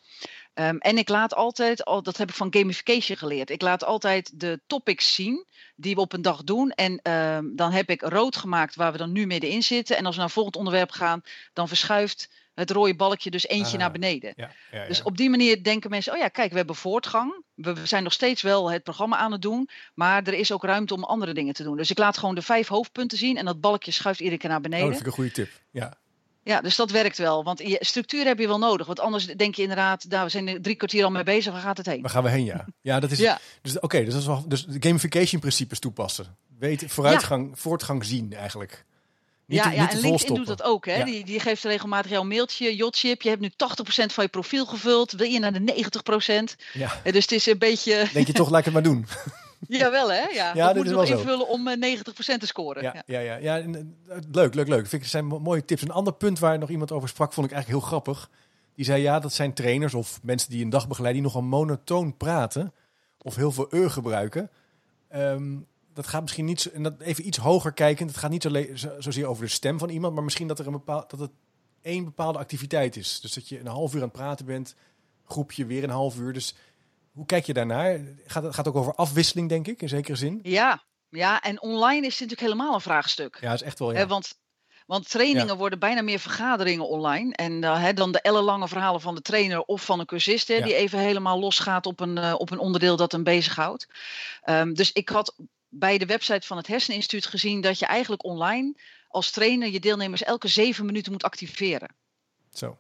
Um, en ik laat altijd, al, dat heb ik van gamification geleerd, ik laat altijd de topics zien die we op een dag doen. En um, dan heb ik rood gemaakt waar we dan nu middenin zitten. En als we naar volgend onderwerp gaan, dan verschuift het rode balkje dus eentje Ah, naar beneden. Ja, ja, ja. Dus op die manier denken mensen, oh ja, kijk, we hebben voortgang. We zijn nog steeds wel het programma aan het doen, maar er is ook ruimte om andere dingen te doen. Dus ik laat gewoon de vijf hoofdpunten zien en dat balkje schuift iedere keer naar Oh, beneden. dat vind ik een goede tip. Ja, Ja, dus dat werkt wel. Want je, structuur heb je wel nodig. Want anders denk je inderdaad, nou, we zijn er drie kwartier al mee bezig, waar gaat het heen? waar gaan we heen? Ja, ja dat is. Ja, Dus oké, dus dat is wel. Dus de gamification principes toepassen. Weet, vooruitgang, voortgang zien eigenlijk. Niet ja, te- ja en LinkedIn doet dat ook. Hè? Ja. Die, die geeft regelmatig jouw mailtje, Jotchip. Je hebt nu 80% van je profiel gevuld. Wil je naar de 90%? Ja. Eh, Dus het is een beetje... Denk je toch, laat ik het maar doen. Jawel hè? Ja, Ja, dat dit moet is je nog invullen om eh, 90% te scoren. Ja, Ja. ja, ja, eh, leuk, leuk, leuk. Vind ik, het zijn mo- mooie tips. Een ander punt waar nog iemand over sprak, vond ik eigenlijk heel grappig. Die zei, ja, dat zijn trainers of mensen die een dag begeleiden, die nogal monotoon praten. Of heel veel eur gebruiken. Ehm, dat gaat misschien niet, zo- en dat even iets hoger kijken. Het gaat niet zo zo- zozeer over de stem van iemand, maar misschien dat er een bepaald, dat het één bepaalde activiteit is. Dus dat je een half uur aan het praten bent, groepje weer een half uur. Dus hoe kijk je daarnaar? Gaat het gaat ook over afwisseling, denk ik, in zekere zin. Ja, ja, en online is het natuurlijk helemaal een vraagstuk. Ja, is echt wel. Ja. Want, want trainingen worden bijna meer vergaderingen online. En eh, hè, dan de ellenlange verhalen van de trainer of van een cursist... Ja. die even helemaal losgaat op een, eh, op een onderdeel dat hem bezighoudt. Ehm, dus ik had bij de website van het Herseninstituut gezien... dat je eigenlijk online als trainer je deelnemers elke zeven minuten moet activeren. Zo.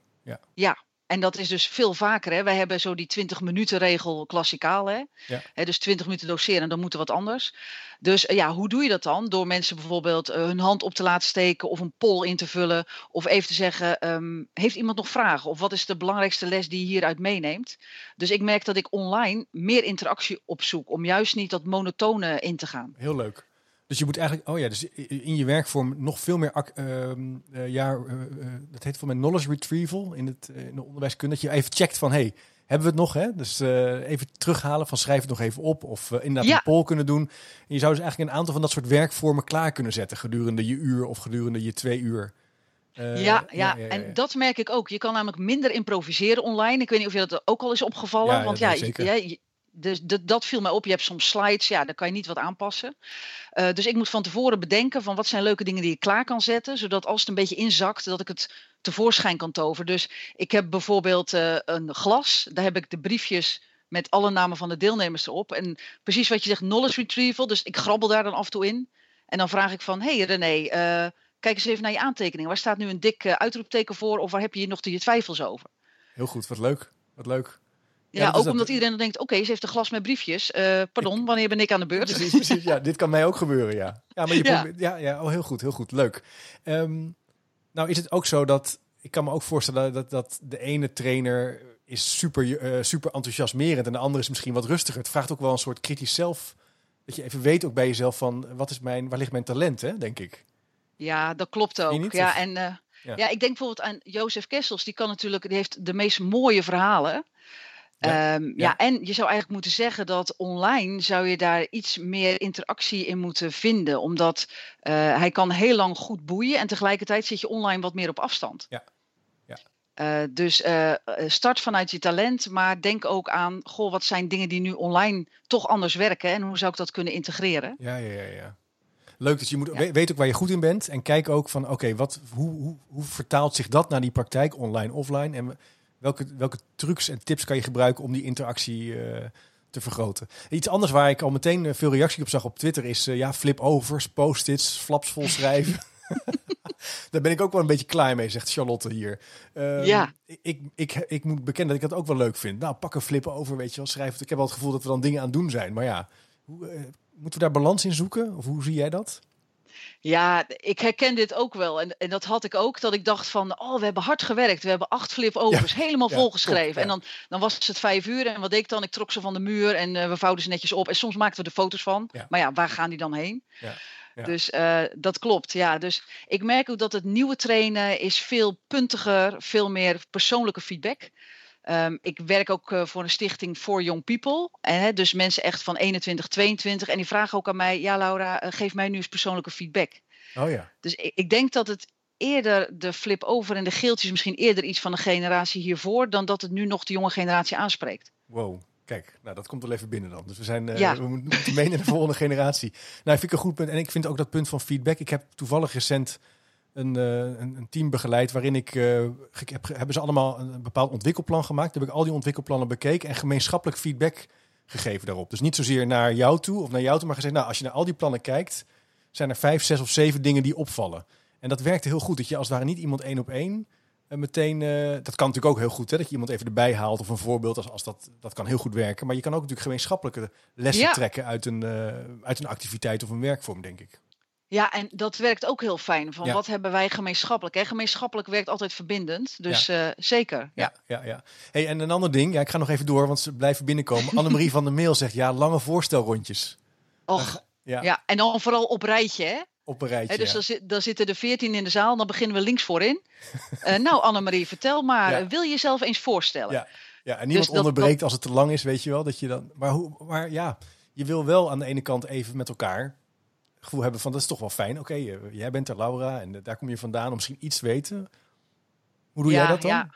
En dat is dus veel vaker. Hè. Wij hebben zo die 20 minuten regel klassikaal. Hè. Ja. Hè, dus 20 minuten doseren en dan moet er wat anders. Dus eh, ja, hoe doe je dat dan? Door mensen bijvoorbeeld eh, hun hand op te laten steken of een poll in te vullen. Of even te zeggen, ehm, heeft iemand nog vragen? Of wat is de belangrijkste les die je hieruit meeneemt? Dus ik merk dat ik online meer interactie opzoek. Om juist niet dat monotone in te gaan. Heel leuk. Dus je moet eigenlijk, oh ja, dus in je werkvorm nog veel meer, ac- ehm, eh, ja, eh, eh, dat heet voor mij knowledge retrieval in, het, eh, in de onderwijskunde. Dat je even checkt van, hey, hebben we het nog? Hè? Dus eh, even terughalen van schrijf het nog even op. Of eh, inderdaad Ja. een poll kunnen doen. En je zou dus eigenlijk een aantal van dat soort werkvormen klaar kunnen zetten gedurende je uur of gedurende je twee uur. Eh, ja, ja, en dat merk ik ook. Je kan namelijk minder improviseren online. Ik weet niet of je dat ook al is opgevallen. Ja, want ja, je- dus dat, viel mij op. Je hebt soms slides, ja, daar kan je niet wat aanpassen. Eh, dus ik moet van tevoren bedenken van wat zijn leuke dingen die ik klaar kan zetten, zodat als het een beetje inzakt, dat ik het tevoorschijn kan toveren. Dus ik heb bijvoorbeeld eh, een glas, daar heb ik de briefjes met alle namen van de deelnemers erop. En precies wat je zegt, knowledge retrieval. Dus ik grabbel daar dan af en toe in. En dan vraag ik van, hey René, eh, kijk eens even naar je aantekeningen. Waar staat nu een dik uitroepteken voor? Of waar heb je hier nog je twijfels over? Heel goed, wat leuk. Wat leuk. Ja, ook dat- omdat iedereen dan denkt, oké, ze heeft een glas met briefjes. Eh, pardon, wanneer ben ik aan de beurt? Precies, precies. Ja, dit kan mij ook gebeuren, ja. Ja, maar je Ja. probeert- ja, ja, oh, heel goed, heel goed. Leuk. Ehm, nou is het ook zo dat, ik kan me ook voorstellen dat, dat de ene trainer is super, eh, super enthousiasmerend en de andere is misschien wat rustiger. Het vraagt ook wel een soort kritisch zelf, dat je even weet ook bij jezelf van, wat is mijn, waar ligt mijn talent, hè, denk ik. Ja, dat klopt ook. niet, ja, of- en eh, Ja. ja. ik denk bijvoorbeeld aan Jozef Kessels. Die kan natuurlijk, die heeft de meest mooie verhalen. Ja, Ja, ja. ja. en je zou eigenlijk moeten zeggen dat online zou je daar iets meer interactie in moeten vinden. Omdat eh, hij kan heel lang goed boeien en tegelijkertijd zit je online wat meer op afstand. Ja. Ja. Eh, dus eh, start vanuit je talent, maar denk ook aan, goh, wat zijn dingen die nu online toch anders werken en hoe zou ik dat kunnen integreren? Ja, ja, ja, ja. Leuk, dus je moet Ja. weet ook waar je goed in bent en kijk ook van, oké, wat hoe, hoe, hoe vertaalt zich dat naar die praktijk, online, offline? En welke, welke trucs en tips kan je gebruiken om die interactie eh, te vergroten? Iets anders waar ik al meteen eh, veel reactie op zag op Twitter is, eh, ja, flip-overs, post-its, flaps vol schrijven. Daar ben ik ook wel een beetje klaar mee, zegt Charlotte hier. Ehm, Ja. Ik, ik, ik, moet bekennen dat ik dat ook wel leuk vind. Nou, pak een flip over, weet je wel, schrijf het. Ik heb wel het gevoel dat we dan dingen aan het doen zijn. Maar ja, hoe, moeten we daar balans in zoeken? Of hoe zie jij dat? Ja, ik herken dit ook wel. En, en dat had ik ook, dat ik dacht van, oh, we hebben hard gewerkt. We hebben acht flip-overs helemaal ja, volgeschreven. ja. En dan, dan was het vijf uur en wat deed ik dan? Ik trok ze van de muur en eh, we vouwden ze netjes op. En soms maakten we er foto's van. Maar ja, waar gaan die dan heen? Dus eh, dat klopt, ja. Dus ik merk ook dat het nieuwe trainen is veel puntiger, veel meer persoonlijke feedback. Ehm, ik werk ook eh, voor een stichting For Young People. Hè, dus mensen echt van 21, 22. En die vragen ook aan mij, ja Laura, eh, geef mij nu eens persoonlijke feedback. Oh ja. Dus ik, ik denk dat het eerder de flip-over en de geeltjes misschien eerder iets van de generatie hiervoor, dan dat het nu nog de jonge generatie aanspreekt. Wow. Kijk, nou dat komt wel even binnen dan. Dus we, zijn, Ja. we moeten moeten mee naar de volgende generatie. Nou, vind ik een goed punt. En ik vind ook dat punt van feedback. Ik heb toevallig recent een, uh, een, een, team begeleid waarin ik, uh, heb, hebben ze allemaal een bepaald ontwikkelplan gemaakt. heb ik al die ontwikkelplannen bekeken en gemeenschappelijk feedback gegeven daarop. Dus niet zozeer naar jou toe of naar jou toe, maar gezegd, nou, als je naar al die plannen kijkt, zijn er vijf, zes of zeven dingen die opvallen. En dat werkte heel goed. Dat je als het ware niet iemand één op één uh, meteen. dat kan natuurlijk ook heel goed, hè, dat je iemand even erbij haalt of een voorbeeld. Als, als dat, dat kan heel goed werken. Maar je kan ook natuurlijk gemeenschappelijke lessen trekken uit een, uit een activiteit of een werkvorm, denk ik. Ja, en dat werkt ook heel fijn. Van wat hebben wij gemeenschappelijk? Hè? Gemeenschappelijk werkt altijd verbindend. Dus ja. uh, zeker. Ja, ja, ja. Hey, en een ander ding. Ja, ik ga nog even door, want ze blijven binnenkomen. Annemarie van der Meel zegt ja, lange voorstelrondjes. Och, ja. ja. En dan vooral op rijtje, hè? Op een rijtje. dus dan, zit, dan, zitten er veertien in de zaal. Dan beginnen we links voorin. uh, nou, Annemarie, vertel maar. Wil je jezelf eens voorstellen? Ja, ja en niemand dus onderbreekt dat, als het te lang is, weet je wel. Dat je dan, maar, hoe, maar ja, je wil wel aan de ene kant even met elkaar gevoel hebben van dat is toch wel fijn. Oké, jij bent er Laura en daar kom je vandaan om misschien iets te weten. Hoe doe jij dat dan? Ja.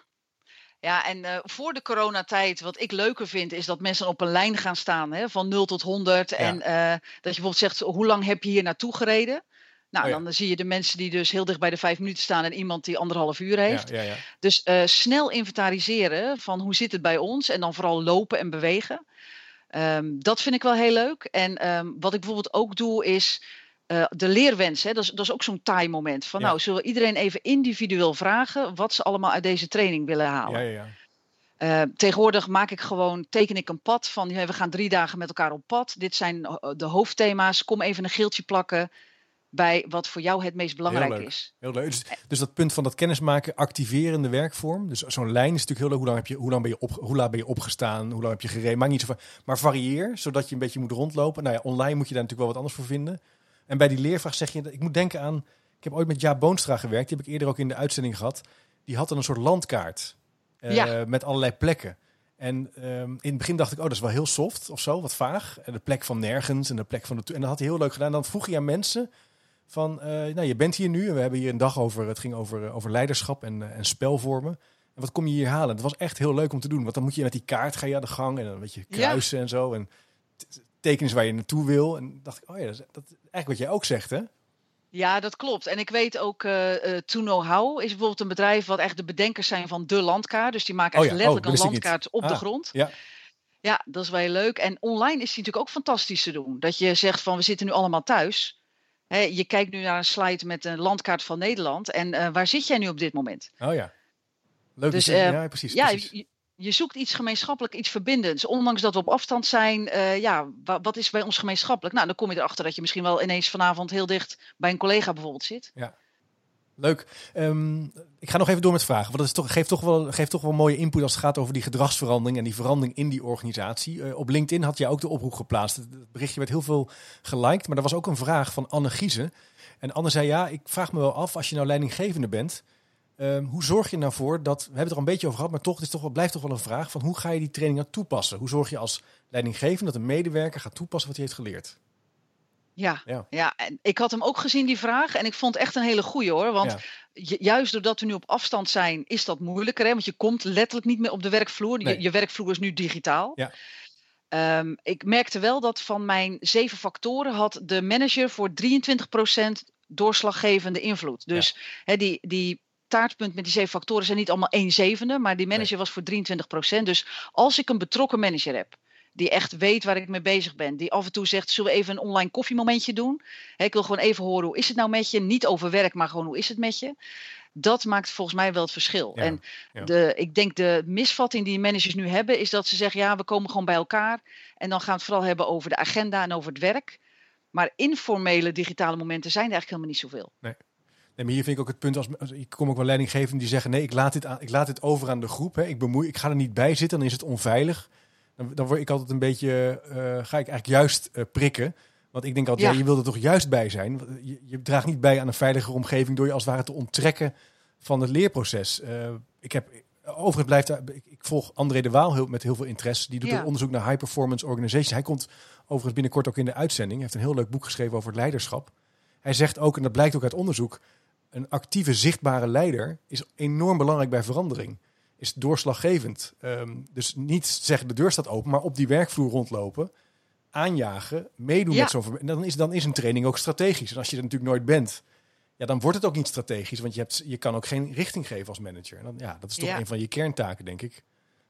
Ja, en uh, voor de coronatijd, wat ik leuker vind, is dat mensen op een lijn gaan staan, hè, van 0 tot 100. En uh, dat je bijvoorbeeld zegt, hoe lang heb je hier naartoe gereden? Nou, oh dan zie je de mensen die dus heel dicht bij de vijf minuten staan en iemand die anderhalf uur heeft. Ja, dus uh, snel inventariseren van hoe zit het bij ons en dan vooral lopen en bewegen. Um, dat vind ik wel heel leuk. En um, wat ik bijvoorbeeld ook doe is uh, de leerwens. Hè? Dat, is, dat is ook zo'n taai moment. Van nou, zullen we iedereen even individueel vragen wat ze allemaal uit deze training willen halen. Ja, ja, ja. Uh, tegenwoordig maak ik gewoon, teken ik een pad van we gaan drie dagen met elkaar op pad. Dit zijn de hoofdthema's. Kom even een geeltje plakken bij wat voor jou het meest belangrijk is. Heel leuk. Dus, dus, dat punt van dat kennismaken, activerende werkvorm. Dus zo'n lijn is natuurlijk heel leuk. Hoe lang, heb je, hoe, lang ben je op, hoe laat ben je opgestaan? Hoe lang heb je gereden? Maakt niet zo Maar varieer, zodat je een beetje moet rondlopen. Nou ja, online moet je daar natuurlijk wel wat anders voor vinden. En bij die leervraag zeg je, ik moet denken aan... Ik heb ooit met Jaap Boonstra gewerkt. Die heb ik eerder ook in de uitzending gehad. Die had dan een soort landkaart. Uh, Met allerlei plekken. En um, in het begin dacht ik, oh, dat is wel heel soft of zo, wat vaag. En de plek van nergens en de plek van de... En dat had hij heel leuk gedaan. Dan vroeg je aan mensen van, uh, nou, je bent hier nu en we hebben hier een dag over, het ging over, eh, over leiderschap en, uh, en spelvormen. En wat kom je hier halen? Het was echt heel leuk om te doen, want dan moet je met die kaart ga je aan de gang en dan weet je kruisen en zo. En tekens waar je naartoe wil. En dacht ik, oh ja, dat is, dat eigenlijk wat jij ook zegt, hè? Ja, dat klopt. En ik weet ook, uh, uh, To Know How is bijvoorbeeld een bedrijf wat echt de bedenkers zijn van de landkaart. Dus die maken oh echt letterlijk oh, een landkaart op de ah, grond. Ja. ja, dat is wel heel leuk. En online is die natuurlijk ook fantastisch te doen. Dat je zegt van, we zitten nu allemaal thuis je kijkt nu naar een slide met een landkaart van Nederland. En uh, waar zit jij nu op dit moment? Oh ja. Leuk. Dus, uh, ja, precies. Ja, precies. Je, je, zoekt iets gemeenschappelijk, iets verbindends. Ondanks dat we op afstand zijn, uh, ja, wat is bij ons gemeenschappelijk? Nou, dan kom je erachter dat je misschien wel ineens vanavond heel dicht bij een collega bijvoorbeeld zit. Ja. Leuk. Um, ik ga nog even door met vragen. Want dat is toch, geeft, toch wel, geeft toch wel mooie input als het gaat over die gedragsverandering en die verandering in die organisatie. Uh, op LinkedIn had jij ook de oproep geplaatst. Het berichtje werd heel veel geliked, maar er was ook een vraag van Anne Giese. En Anne zei, ja, ik vraag me wel af, als je nou leidinggevende bent, um, hoe zorg je nou voor dat, we hebben het er een beetje over gehad, maar toch, het is toch wel, blijft toch wel een vraag van hoe ga je die training nou toepassen? Hoe zorg je als leidinggevende dat een medewerker gaat toepassen wat hij heeft geleerd? Ja, ja, ja. en ik had hem ook gezien, die vraag. En ik vond het echt een hele goeie hoor. Want juist doordat we nu op afstand zijn, is dat moeilijker. Hè? Want je komt letterlijk niet meer op de werkvloer. Je, je, werkvloer is nu digitaal. Ja. Um, ik merkte wel dat van mijn zeven factoren had de manager voor 23% doorslaggevende invloed. Dus hè, die, die taartpunt met die zeven factoren zijn niet allemaal één zevende, maar die manager was voor 23%. Dus als ik een betrokken manager heb, die echt weet waar ik mee bezig ben. Die af en toe zegt, zullen we even een online koffiemomentje doen? ik wil gewoon even horen, hoe is het nou met je? Niet over werk, maar gewoon, hoe is het met je? Dat maakt volgens mij wel het verschil. en De, ik denk de misvatting die managers nu hebben, is dat ze zeggen, ja, we komen gewoon bij elkaar. En dan gaan we het vooral hebben over de agenda en over het werk. Maar informele digitale momenten zijn er eigenlijk helemaal niet zoveel. Nee. Nee, maar hier vind ik ook het punt als, ik kom ook wel leidinggevenden die zeggen nee, ik laat dit aan, ik laat dit over aan de groep. Hè. Ik bemoei, ik ga er niet bij zitten, dan is het onveilig dan, dan word ik altijd een beetje, uh, ga ik eigenlijk juist uh, prikken. Want ik denk altijd, ja. je wil er toch juist bij zijn. Je, je, draagt niet bij aan een veiligere omgeving door je als het ware te onttrekken van het leerproces. Uh, ik heb, overigens blijft ik, ik, volg André de Waal heel, met heel veel interesse. Die doet ja. onderzoek naar high performance organizations. Hij komt overigens binnenkort ook in de uitzending. Hij heeft een heel leuk boek geschreven over het leiderschap. Hij zegt ook, en dat blijkt ook uit onderzoek, een actieve, zichtbare leider is enorm belangrijk bij verandering is doorslaggevend. Um, dus niet zeggen de deur staat open, maar op die werkvloer rondlopen, aanjagen, meedoen met zo'n dan is, dan is een training ook strategisch. En als je er natuurlijk nooit bent, ja, dan wordt het ook niet strategisch, want je, hebt, je kan ook geen richting geven als manager. En dan, ja, dat is toch Ja. een van je kerntaken, denk ik.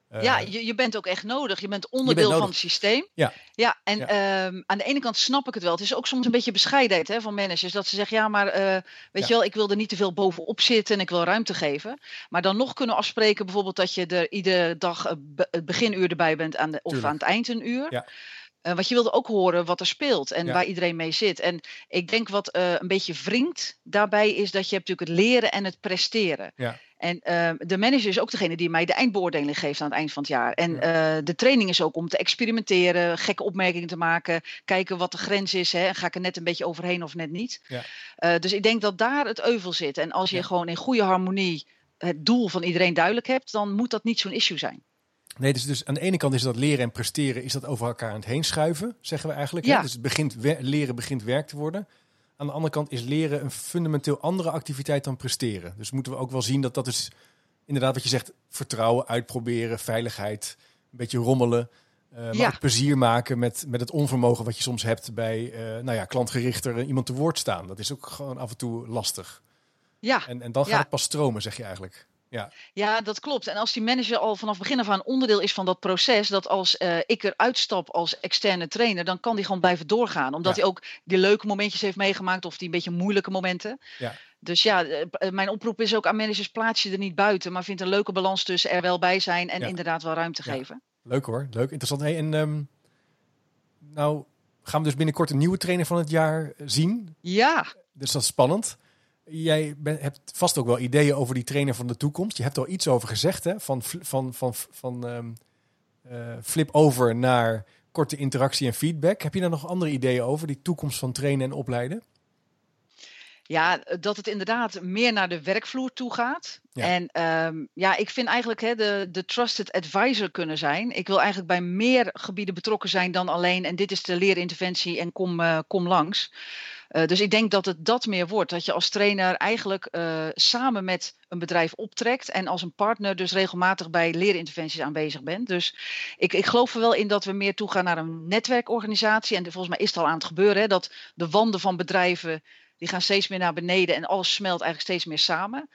Eh, ja, je, je bent ook echt nodig. Je bent onderdeel van het systeem. Ja. ja en Ja. ehm, aan de ene kant snap ik het wel. Het is ook soms een beetje bescheidenheid hè, van managers. Dat ze zeggen, ja, maar eh, weet Ja. je wel, ik wil er niet te veel bovenop zitten en ik wil ruimte geven. Maar dan nog kunnen afspreken bijvoorbeeld dat je er iedere dag eh, be- het beginuur erbij bent aan de, of Tuurlijk. aan het eind een uur. Ja. Eh, want je wilde ook horen wat er speelt en Ja. waar iedereen mee zit. En ik denk wat een beetje wringt daarbij is dat je hebt natuurlijk het leren en het presteren. Ja. En ehm, de manager is ook degene die mij de eindbeoordeling geeft aan het eind van het jaar. En eh, de training is ook om te experimenteren, gekke opmerkingen te maken, kijken wat de grens is. Hè, en ga ik er net een beetje overheen of net niet. Ja. Eh, dus ik denk dat daar het euvel zit. En als je Ja. gewoon in goede harmonie het doel van iedereen duidelijk hebt, dan moet dat niet zo'n issue zijn. Nee, dus, dus aan de ene kant is dat leren en presteren, is dat over elkaar aan het heen schuiven, zeggen we eigenlijk. Hè? Ja. Dus het begint leren begint werk te worden. Aan de andere kant is leren een fundamenteel andere activiteit dan presteren. Dus moeten we ook wel zien dat dat is inderdaad wat je zegt, vertrouwen, uitproberen, veiligheid, een beetje rommelen. eh, maar Ja. plezier maken met, met het onvermogen wat je soms hebt bij eh, nou ja, klantgerichter iemand te woord staan. Dat is ook gewoon af en toe lastig. Ja, En, en dan gaat Ja. het pas stromen, zeg je eigenlijk. Ja, Ja, dat klopt. En als die manager al vanaf begin af aan onderdeel is van dat proces, dat als eh, ik eruit stap als externe trainer, dan kan die gewoon blijven doorgaan. Omdat Ja. hij ook die leuke momentjes heeft meegemaakt of die een beetje moeilijke momenten. Ja. Dus ja, eh, eh, mijn oproep is ook aan managers, plaats je er niet buiten, maar vind een leuke balans tussen er wel bij zijn en Ja. inderdaad wel ruimte geven. Leuk hoor, leuk, interessant. Hey, en ehm, nou gaan we dus binnenkort een nieuwe trainer van het jaar zien. Ja, Dus dat is spannend. Jij ben- hebt vast ook wel ideeën over die trainer van de toekomst. Je hebt er al iets over gezegd, hè? Van, van, van, van ehm, eh, flip over naar korte interactie en feedback. Heb je daar nog andere ideeën over, die toekomst van trainen en opleiden? Ja, dat het inderdaad meer naar de werkvloer toe gaat. Ja. En ehm, ja, ik vind eigenlijk hè, de, de trusted advisor kunnen zijn. Ik wil eigenlijk bij meer gebieden betrokken zijn dan alleen. En dit is de leerinterventie en kom, eh, kom langs. Eh, dus ik denk dat het dat meer wordt. Dat je als trainer eigenlijk eh, samen met een bedrijf optrekt. En als een partner dus regelmatig bij leerinterventies aanwezig bent. Dus ik, ik geloof er wel in dat we meer toegaan naar een netwerkorganisatie. En volgens mij is het al aan het gebeuren. Hè, dat de wanden van bedrijven die gaan steeds meer naar beneden en alles smelt eigenlijk steeds meer samen.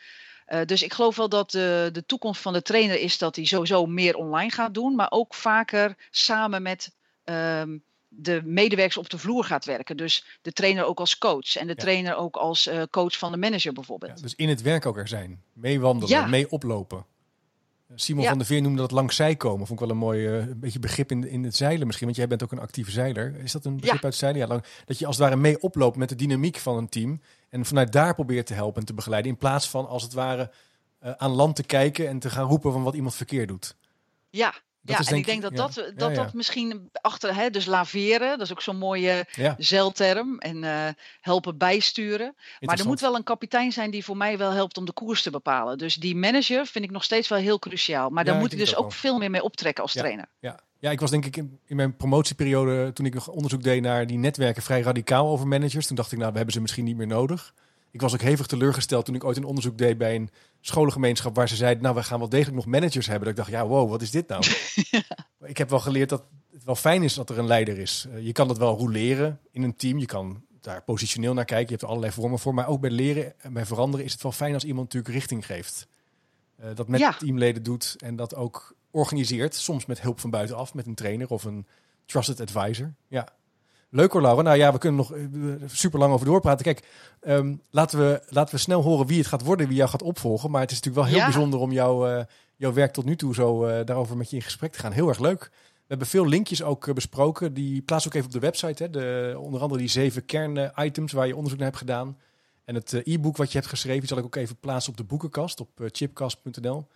Eh, dus ik geloof wel dat de, de toekomst van de trainer is dat hij sowieso meer online gaat doen, maar ook vaker samen met ehm, de medewerkers op de vloer gaat werken. Dus de trainer ook als coach en de Ja. trainer ook als eh, coach van de manager bijvoorbeeld. Ja, dus in het werk ook er zijn. Mee wandelen, Ja. mee oplopen. Simon Ja. van der Veer noemde dat langs zij komen. Vond ik wel een mooi eh, een beetje begrip in, in het zeilen misschien. Want jij bent ook een actieve zeiler. Is dat een begrip uit zeilen? Ja, lang, dat je als het ware mee oploopt met de dynamiek van een team. En vanuit daar probeert te helpen en te begeleiden. In plaats van als het ware eh, aan land te kijken en te gaan roepen van wat iemand verkeerd doet. Ja. Ja, is en denk ik denk ik- dat ja. dat, dat, Ja, dat misschien achter, hè, dus laveren, dat is ook zo'n mooie zeilterm, en eh, helpen bijsturen. Maar er moet wel een kapitein zijn die voor mij wel helpt om de koers te bepalen. Dus die manager vind ik nog steeds wel heel cruciaal. Maar daar ik moet denk dus ook veel meer mee optrekken als trainer. Ja. ja, ik was denk ik in, in mijn promotieperiode, toen ik nog onderzoek deed naar die netwerken, vrij radicaal over managers. Toen dacht ik, nou, we hebben ze misschien niet meer nodig. Ik was ook hevig teleurgesteld toen ik ooit een onderzoek deed bij een scholengemeenschap waar ze zeiden, nou, we gaan wel degelijk nog managers hebben. Dat ik dacht, ja, wow, wat is dit nou? Ik heb wel geleerd dat het wel fijn is dat er een leider is. Eh, je kan dat wel roleren in een team. Je kan daar positioneel naar kijken. Je hebt er allerlei vormen voor. Maar ook bij leren en bij veranderen is het wel fijn als iemand natuurlijk richting geeft. Eh, dat met Ja. teamleden doet en dat ook organiseert. Soms met hulp van buitenaf, met een trainer of een trusted advisor. Ja. Leuk hoor, Laura. Nou ja, we kunnen nog super lang over doorpraten. Kijk, ehm, laten, we, laten we snel horen wie het gaat worden, wie jou gaat opvolgen. Maar het is natuurlijk wel heel Ja. bijzonder om jou, eh, jouw werk tot nu toe zo eh, daarover met je in gesprek te gaan. Heel erg leuk. We hebben veel linkjes ook eh, besproken. Die plaats ook even op de website. Hè. De, onder andere die zeven kern-items waar je onderzoek naar hebt gedaan. En het eh, e-book wat je hebt geschreven, die zal ik ook even plaatsen op de boekenkast op eh, chipcast.nl.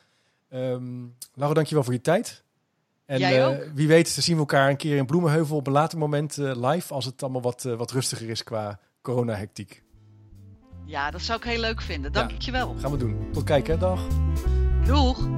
Ehm Laura, dankjewel voor je tijd. En Jij eh, ook. wie weet zien we elkaar een keer in Bloemenheuvel op een later moment eh, live. Als het allemaal wat, eh, wat rustiger is qua corona-hectiek. Ja, dat zou ik heel leuk vinden. Ja. Dank je wel. Gaan we doen. Tot kijken, dag. Doeg!